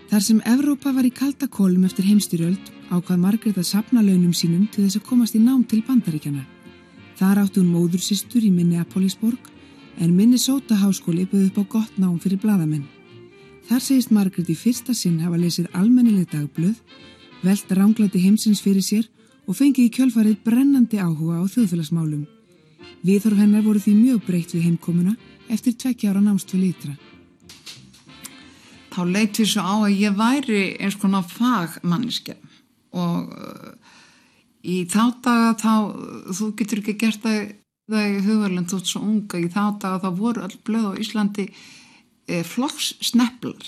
Þar sem Evrópa var í kalda kólum eftir heimstyrjöld ákvað Margrét að sapna launum sínum til þess að komast í nám til bandaríkjana. Þar átti hún móðursistur í Minneapolisborg en Minnesota háskóli búið upp á gott nám fyrir bladamenn. Þar segist Margrét í fyrsta sinn hafa lesið almennileg dagblöð, velt ránglæti heimsins fyrir sér og fengið í kjölfarið brennandi áhuga á þjóðfélagsmálum. Viðhorf hennar voru því mjög breytt við heimkomuna eftir tvekkja ára námst við litra. Þá leiti svo á að ég væri eins konar fagmanniske og uh, í þá daga þá, þú getur ekki gert það, í hugverðin þú ert svo unga, í þá daga þá voru öll blöð á Íslandi e, flokkssneplar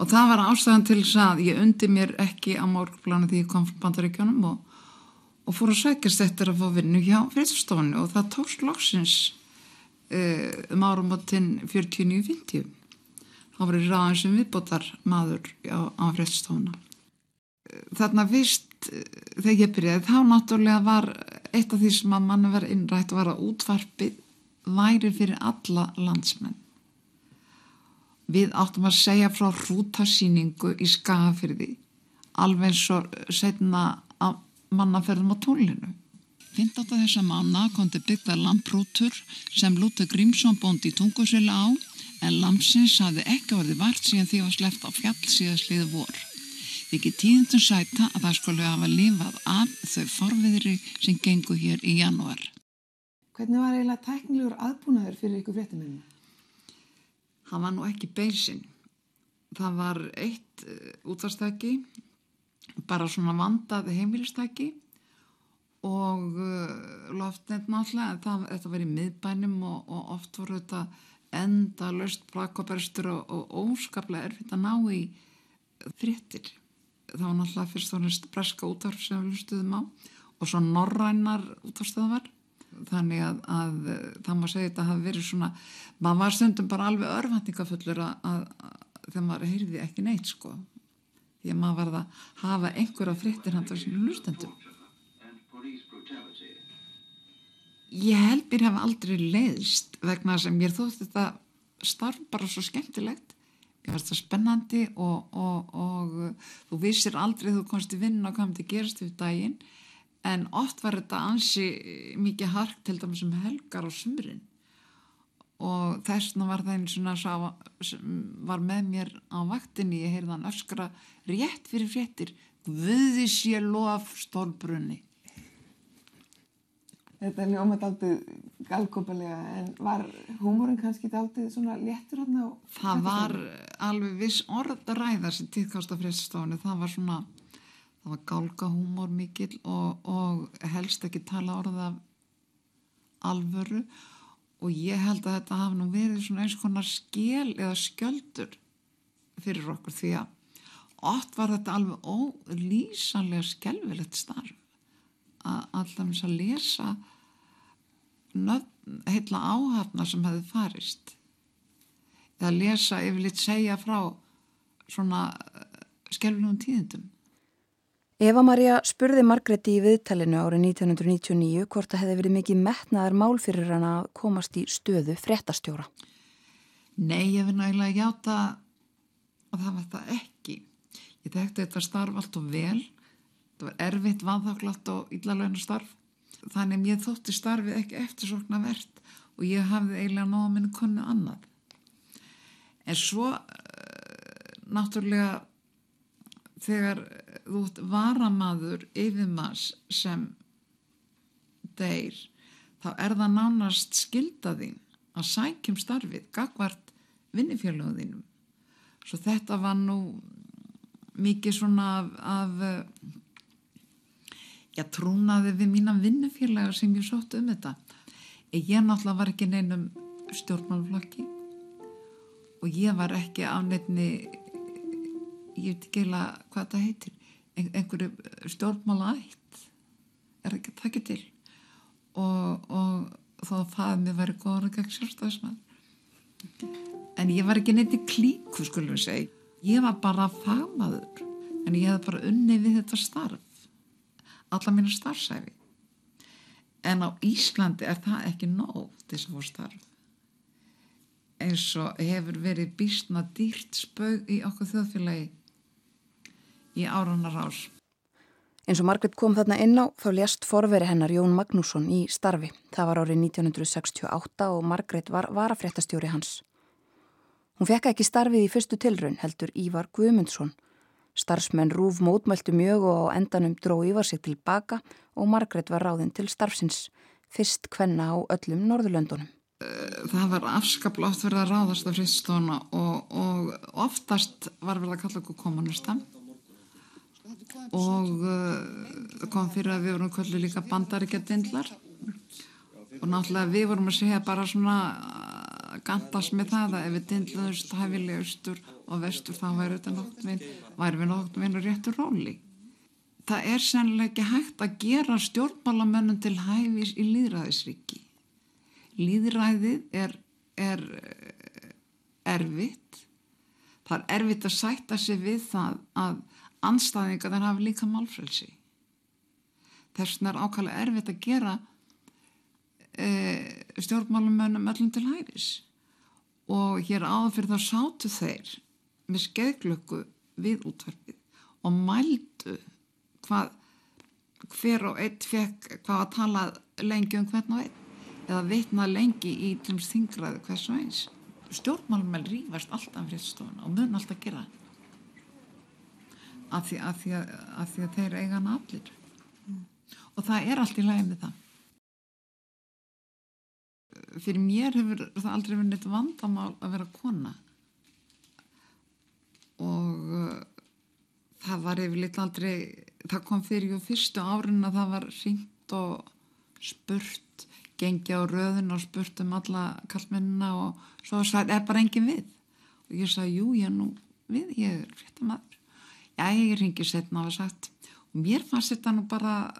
og það var ástæðan til þess að ég undi mér ekki á morgplánu því ég kom frá bandaríkjónum og, og fór að sækjast eftir að fá vinnu hjá friðstofunni og það tókst loksins e, um árum og tinn 49-50 þá var ég ráðan sem viðbótar maður á, á friðstofuna þarna vist þegar ég byrjaði þá náttúrulega var eitt af því sem að mann var innrætt var að útvarpið væri fyrir alla landsmenn við áttum að segja frá hrútasýningu í skafirði alveg eins og setna að mannaferðum á tólinu 15. þessa mánu kondi byggða lamprútur sem Lúta Grímsson bóndi í tungusvila á en lamsins hafði ekki verið vart síðan því var sleppt á fjall síðasliðu vor. Við ekki tíðundum sæta að það skulle hafa lifað af þau forviðri sem gengu hér í janúar. Hvernig var eiginlega tæknilegur aðbúnaður fyrir ykkur fréttumennina? Það var nú ekki beisinn. Það var eitt uh, útvarstæki, bara svona vandað heimilistæki og uh, loftnett náttúrulega, það, þetta var í miðbænum og, og oft voru þetta enda löst plakkoberstur og, og óskaplega erfitt að ná í fréttir. Það var náttúrulega fyrst og næst breska útvarf sem við lustuðum á og svo norrænar útvarfstöðvar þannig að, að það má segja þetta hafi verið svona, maður var stundum bara alveg örfætningafullur að, þegar maður heyrði ekki neitt sko. Því að maður var að hafa einhverja fréttir hann þar sem lustendum Ég held mér hafa aldrei leiðist vegna sem mér þótt þetta starf bara svo skemmtilegt. Mér finnst það spennandi og, og, og þú vissir aldrei þú komst í vinn og komið til gerast við daginn. En oft var þetta ansi mikið hark til dæmis um helgar og sumrin og þessna var einn svona sá, var með mér á vaktinni. Ég heyrði hann öskra rétt fyrir fréttir. Guði sé lof stólbrunni Þetta er ljómað aldrei galgópalega en var húmórin kannski aldrei svona léttur hann á? Það var alveg viss orðaræða sem tíðkást af fréttstofunni það var svona það var gálgahúmór mikill og, og helst ekki tala orða alvöru og ég held að þetta hafi nú verið svona eins konar skil eða skjöldur fyrir okkur því að oft var þetta alveg ólýsanlega skelvilegt starf að alltaf að lesa nöfn, heitla áhafna sem hefði farist eða lesa yfirleitt segja frá svona skelvinum tíðindum. Eva Maria spurði Margreti í viðtalinu árið 1999 hvort það hefði verið mikið metnaðar mál fyrir hann að komast í stöðu fréttastjóra. Nei, ég finn eiginlega játa að það var það ekki. Ég þekkti þetta starf allt og vel. Þetta var erfitt, vanþáklagt og ílalögnu starf. Þannig að ég þótti starfið ekki eftirsokna verðt og ég hafði eiginlega náða minni kunnu annað. En svo uh, náttúrulega þegar þú ert varamaður yfirmanns sem deyr þá er það nánast skildaðinn að sækjum starfið gagvart vinnifjölöðinum svo þetta var nú mikið svona af, af já, trúnaði við mína vinnufélagar sem ég sótt um þetta. Ég náttúrulega var ekki neinum stjórnmálflokki og ég var ekki á nefni ég veit ekki eða hvað það heitir. Einhverju stjórnmála ætt er ekki, það ekki til? Og, og að það mér væri góður og gegn sjálfstæðismann en ég var ekki neitt í klíku skulum við segja. Ég var bara fagmaður. En ég hef bara unni við þetta starf. Alla mínu starfsæfi en á Íslandi er það ekki nóg þess að fór starf. Eins og hefur verið býstna dýrt spög í okkur þjóðfélagi í árunar ás. Eins og Margret kom þarna inn á þá lést forveri hennar Jón Magnússon í starfi. Það var árið 1968 og Margret var varafréttastjóri hans. Hún fekk ekki starfið í fyrstu tilraun heldur Ívar Guðmundsson. Starfsmenn Rúf mótmæltu mjög og á endanum dró Ívar sig tilbaka og Margret var ráðinn til starfsins. Fyrst hvenna á öllum Norðurlöndunum. Það var afskaplátt verið að ráðast af friststofuna og, og oftast var verið að kalla okkur kommunista og uh, kom fyrir að við vorum kvöldu líka bandaríkjadindlar. Og náttúrulega við vorum að segja bara svona uh, gandast með það að ef við dindlaðust hæfilega austur og vestur þá væri þetta nokkur vinn væri við nokkur vinn og réttur róli. Það er sennilega ekki hægt að gera stjórnmálamönnum til hæfis í líðræðisriki líðræðið er, er erfitt. Það er erfitt að sætta sig við það að anstæðinga þar hafi líka málfrelsi. Þess vegna er ákvæmlega erfitt að gera e, stjórnmálumönnum öllum til hæris og hér áður fyrir þá sátu þeir með skeiðglöku við útverfið og mældu hvað hver og eitt fekk hvað að tala lengi um hvern og einn eða vitna lengi í þingraðu hvers og eins. Stjórnmálumöll rýfast alltaf fréttstofuna og mun alltaf gera það af því, af því, að, af því að þeir eiga hann allir. Mm. og það er allt í lagi með það. Fyrir mér hefur það aldrei verið neitt vandamál að vera kona. Og uh, það var yfirleitt aldrei það kom fyrir ju fyrstu árin að það var ringt og spurt gengi á röðun og spurt um alla kallmennina og svo sagði, er bara engin við? Og ég sagði, jú, ég er nú við, ég er frétta maður já ég ringi setna og sagt. Og mér fannst þetta nú bara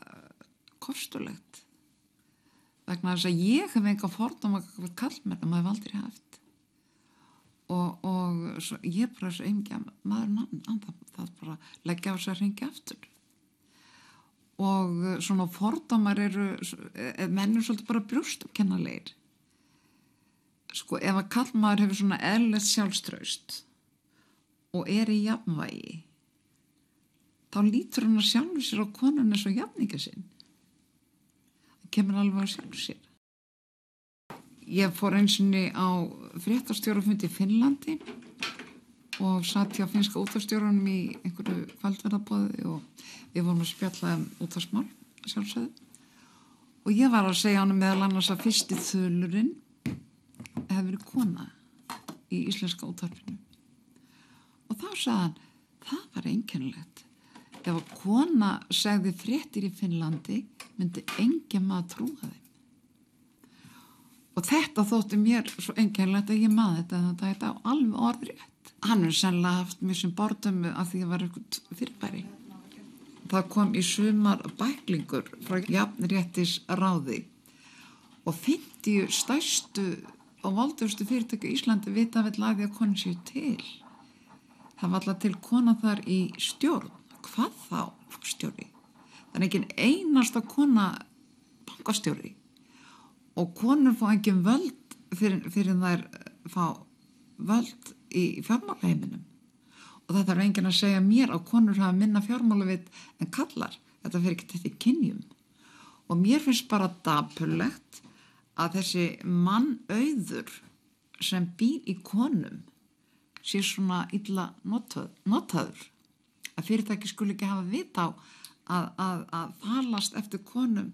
kostulegt. Vegna þess að ég hef enga fordóma kallmenn og maður hef aldrei haft. Og, og ég er bara svo einmikið maður andan það bara leggja á þess að ringi aftur. Og svona fordómar eru eh, mennur svolítið bara brjóstumkennalegir sko ef að kallmaður hefur svona eðlert sjálfströst og er í jafnvægi þá lítur hann að sjálfu sér á konun eins og jafninga sinn það kemur alveg að sjálfu sér. Ég fór einsinni á fréttastjórafundi í Finnlandi og satt hjá finska útastjórunum í einhverju kvaldverðabóði og við vorum að spjalla um útastmál sjálfsögðu. Og ég var að segja hann meðal annars að fyrsti þölurinn hefði verið kona í íslenska útvarpinu. Og þá sagði hann það var einkennilegt ef að kona segði fréttir í Finnlandi myndi engin maður trúa þeim og þetta þótti mér svo einkennilegt að ég maður þetta þetta er þetta alveg orðrétt hann er sennilega haft mjög sem bordömu af því að það var eitthvað fyrirbæri það kom í sumar bæklingur frá jafnréttis ráði og fyndi stæstu á valdustu fyrirtöku Íslandi vita vel að því að konin séu til. Það var alltaf til kona þar í stjórn. Hvað þá stjóri? Það er ekki einasta kona bankastjóri. Og konur fá ekki völd fyrir, fyrir þær fá völd í fjármálaheiminum. Og það þarf enginn að segja mér að konur hafa minna fjármálavit en kallar þetta fyrir ekki þetta í kynjum. Og mér finnst bara dapurlegt að þessi mann auður sem býr í konum sé svona illa notað, notaður að fyrirtæki skul ekki hafa vita á að, að, að falast eftir konum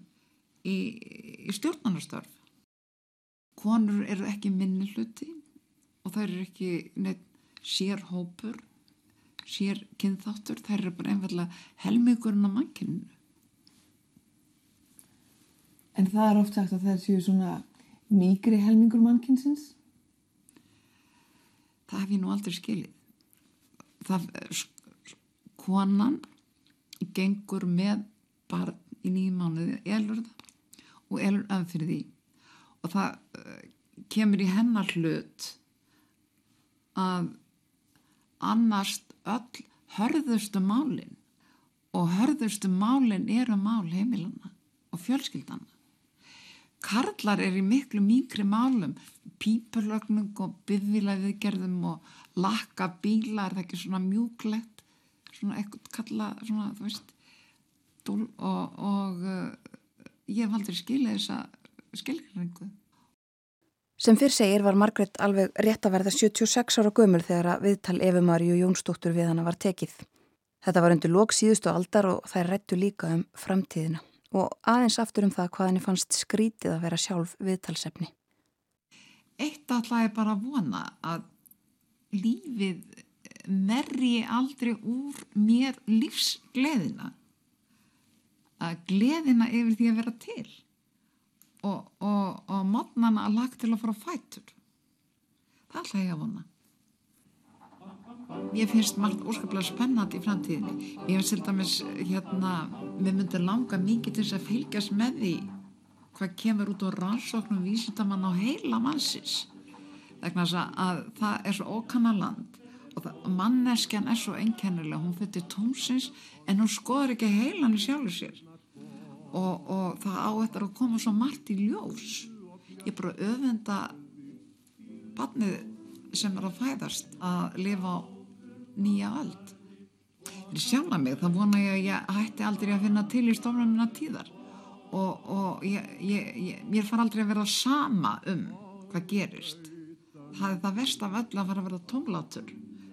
í, í stjórnarnarstörf konur eru ekki minni hluti og það eru ekki neitt sér hópur sér kynþáttur, það eru bara einfallega helmingurinn á mannkyninu En það er oft sagt að það séu svona mýgri helmingur mannkynsins? Það hef ég nú aldrei skilið. Það, konan gengur með barn í nýjum mánuði, elur það og elur að fyrir því. Og það uh, kemur í hennar hlut að annarst öll hörðustu málinn og hörðustu málinn eru mál heimilana og fjölskyldana. Karlar er í miklu mýkri málum, pípurlögnung og byggvilaðiðgerðum og lakka bíla, er það ekki svona mjúklegt, svona ekkert kalla, svona þú veist, dól og, og uh, ég hef aldrei skilið þessa skilgringu. Sem fyrr segir var Margret alveg rétt að verða 76 ára gömul þegar að viðtal Efi Maríu Jónsdóttur við hana var tekið. Þetta var undir lók síðustu aldar og þær rættu líka um framtíðina og aðeins aftur um það hvað henni fannst skrítið að vera sjálf viðtalsefni. Eitt alltaf er bara að vona að lífið merri aldrei úr mér lífsgleðina. Að gleðina yfir því að vera til og, og, og mótnana að lagt til að fara fætur. Það ætla ég að vona. Ég finnst margt óskaplega spennandi í framtíðinni. Ég hef til dæmis, hérna, mér myndi langa mikið til þess að fylgjast með því hvað kemur út á rannsóknum vísindamann á heila mannsins. Þess að það er svo ókanna land og það, manneskjan er svo einkennilega. Hún fyrir tómsins en hún skoður ekki heilan í sjálfu sér. Og, og það á eftir að koma svo margt í ljós. Ég er bara öfenda barnið sem er að fæðast að lifa nýja öld. Sjálf að mig, það vona ég að ég hætti aldrei að finna til í stofnunina tíðar og, og ég, ég, ég, mér far aldrei að vera sama um hvað gerist. Það er það verst af öll að fara að vera tómlátur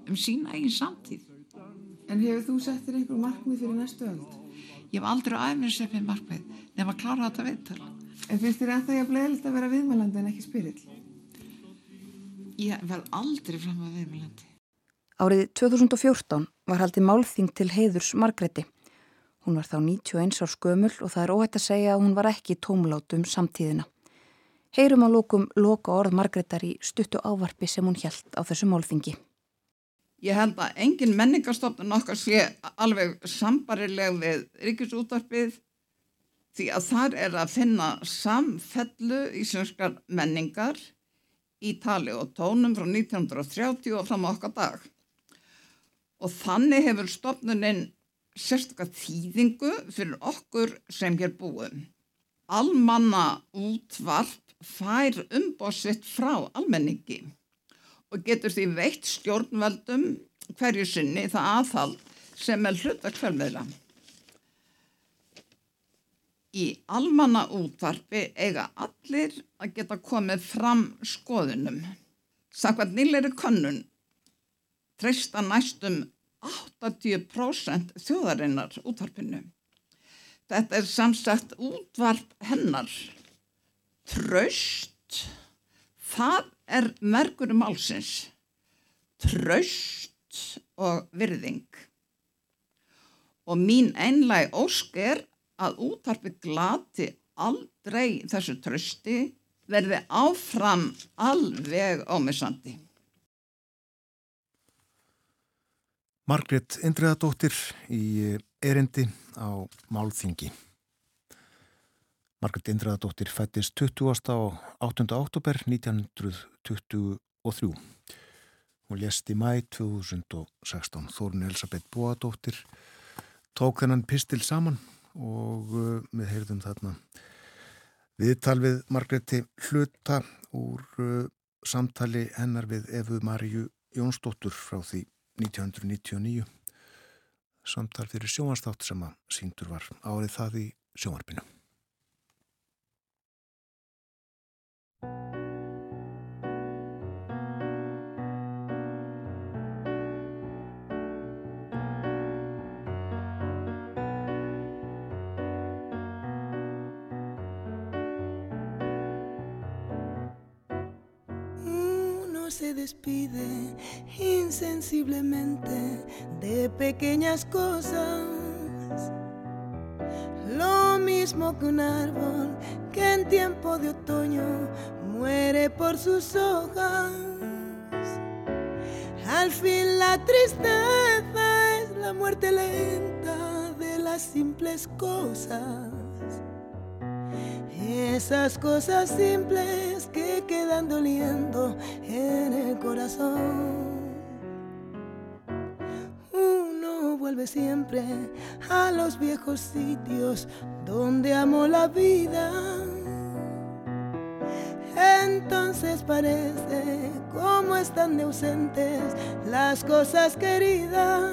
um sína eigin samtíð. En hefur þú sett þér einhver markmið fyrir næstu öld? Ég hef aldrei aðeins sett mér markmið nefn að klára þetta viðtal. En finnst þér ennþá ég að bleðilegt að vera viðmælandi en ekki spyrill? Ég verð aldrei fram að viðmælandi. Árið 2014 var haldið málþing til heiðurs Margreti. Hún var þá 91 árs gömul og það er óhætt að segja að hún var ekki tómlát um samtíðina. Heyrum á lókum loka orð Margretar í stuttu ávarpi sem hún hjælt á þessu málþingi. Ég held að engin menningarstofnun okkar sé alveg sambarileg við ríkisútvarpið því að þar er að finna samfellu íslenskar menningar í tali og tónum frá 1930 og fram á okkar dag. Og þannig hefur stofnuninn sérstaklega þýðingu fyrir okkur sem hér búum. Almanna útvarp fær umbóðsitt frá almenningi og getur því veitt stjórnveldum hverju sinni það aðhald sem er hluta hverfmeðla. Í almanna útvarpi eiga allir að geta komið fram skoðunum. Samkvæmt nýleiri könnun treysta næstum 80% þjóðarinnar útvarpinu. Þetta er samsagt útvarp hennar. Tröst, það er merkurum málsins. Tröst og virðing. Og mín einlæg ósk er að útvarpi glati aldrei þessu trösti verði áfram alveg ámissandi. Margret Indriðadóttir í erindi á Málþingi. Margret Indraðadóttir fættist 20. á 8. oktober 1923. Hún lést í mæ 2016. Þórun Elisabeth Bóadóttir tók þennan pistil saman og uh, við heyrðum þarna viðtal við Margreti Hluta úr uh, samtali hennar við Efu Maríu Jónsdóttur frá því 1999 samtal fyrir sjóanstátt sem að síndur var árið það í sjóarpinu. Se despide insensiblemente de pequeñas cosas. Mismo que un árbol que en tiempo de otoño muere por sus hojas. Al fin la tristeza es la muerte lenta de las simples cosas. Esas cosas simples que quedan doliendo en el corazón. Siempre a los viejos sitios donde amó la vida. Entonces parece como están de ausentes las cosas queridas.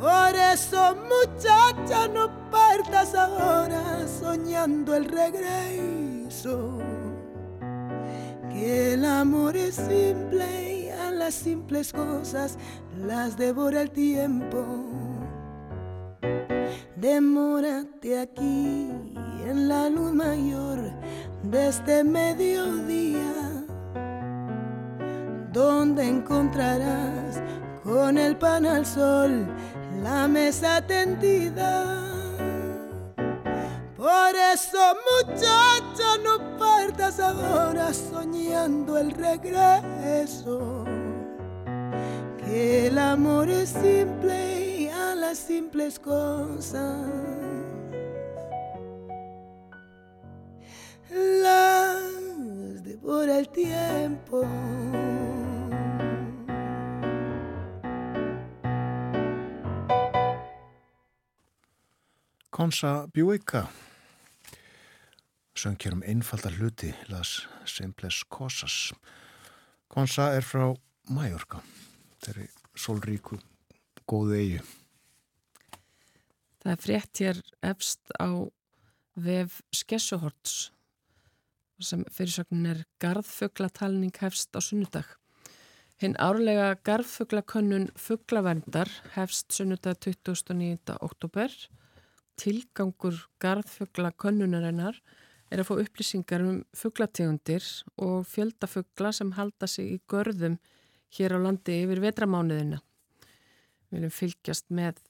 Por eso, muchacha, no partas ahora soñando el regreso. Que el amor es simple las simples cosas las devora el tiempo. Demórate aquí en la luz mayor de este mediodía, donde encontrarás con el pan al sol la mesa tendida. Por eso, muchacha, no partas ahora soñando el regreso. El amor es simple y a las simples cosas. Las devora el tiempo. Konsa Bjúika söng hér um einfalda hluti las Simples Cosas. Konsa er frá Mæjorka þeirri sólríku góðu eigi Það er frétt hér efst á vef Skessuhorts sem fyrirsögnin er Garðfuglatalning hefst á sunnudag Hinn árlega Garðfuglakönnun Fuglaverndar hefst sunnudag 29. oktober tilgangur garðfugla könnunarinnar er að fá upplýsingar um fuglategundir og fjöldafugla sem halda sig í görðum hér á landi yfir vetramánuðina. Við viljum fylgjast með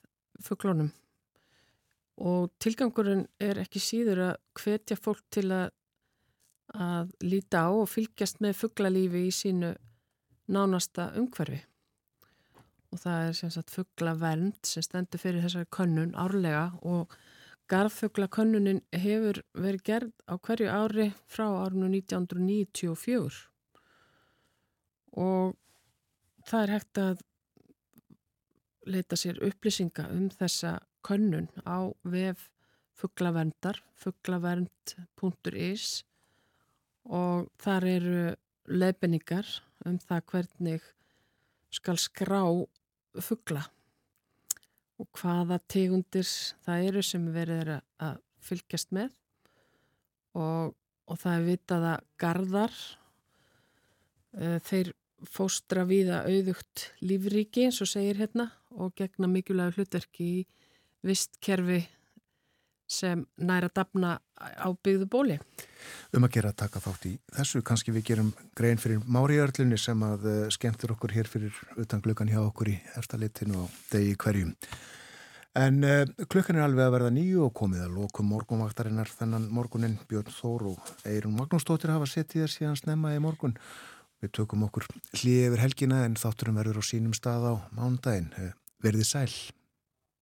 fuglunum. Og tilgangurinn er ekki síður að hvetja fólk til að, að líta á og fylgjast með fuglalífi í sínu nánasta umhverfi. Og það er sem sagt fugglavernd sem stendur fyrir þessari könnun árlega og garðfugglakönnuninn hefur verið gerð á hverju ári frá árinu 1994 og það er hægt að leita sér upplýsinga um þessa könnun á vef fugglaverndar fugglavernd.is og þar eru leifinningar um það hvernig skal skrá fuggla og hvaða tegundir það eru sem verið er að fylgjast með. Og, og það er vitað að gardar uh, þeir fóstra viða auðugt lífríki eins og segir hérna og gegna mikilvæg hlutverki í vistkerfi sem næra dafna á byggðu bóli. Um að gera að taka þátt í þessu, kannski við gerum grein fyrir Máriðarlunni sem að uh, skemmtir okkur hér fyrir utan glökan hjá okkur í eftirlitinu og degi hverjum. En uh, klukkan er alveg að verða nýju og komið að lokum morgunvaktarinnar þennan morgunin Björn Þór og Eirun Magnúsdóttir hafa sett í þess síðan snemma í morgun. Við tökum okkur hlið yfir helgina en þátturum verður á sínum stað á mánudaginn. Verðið sæl.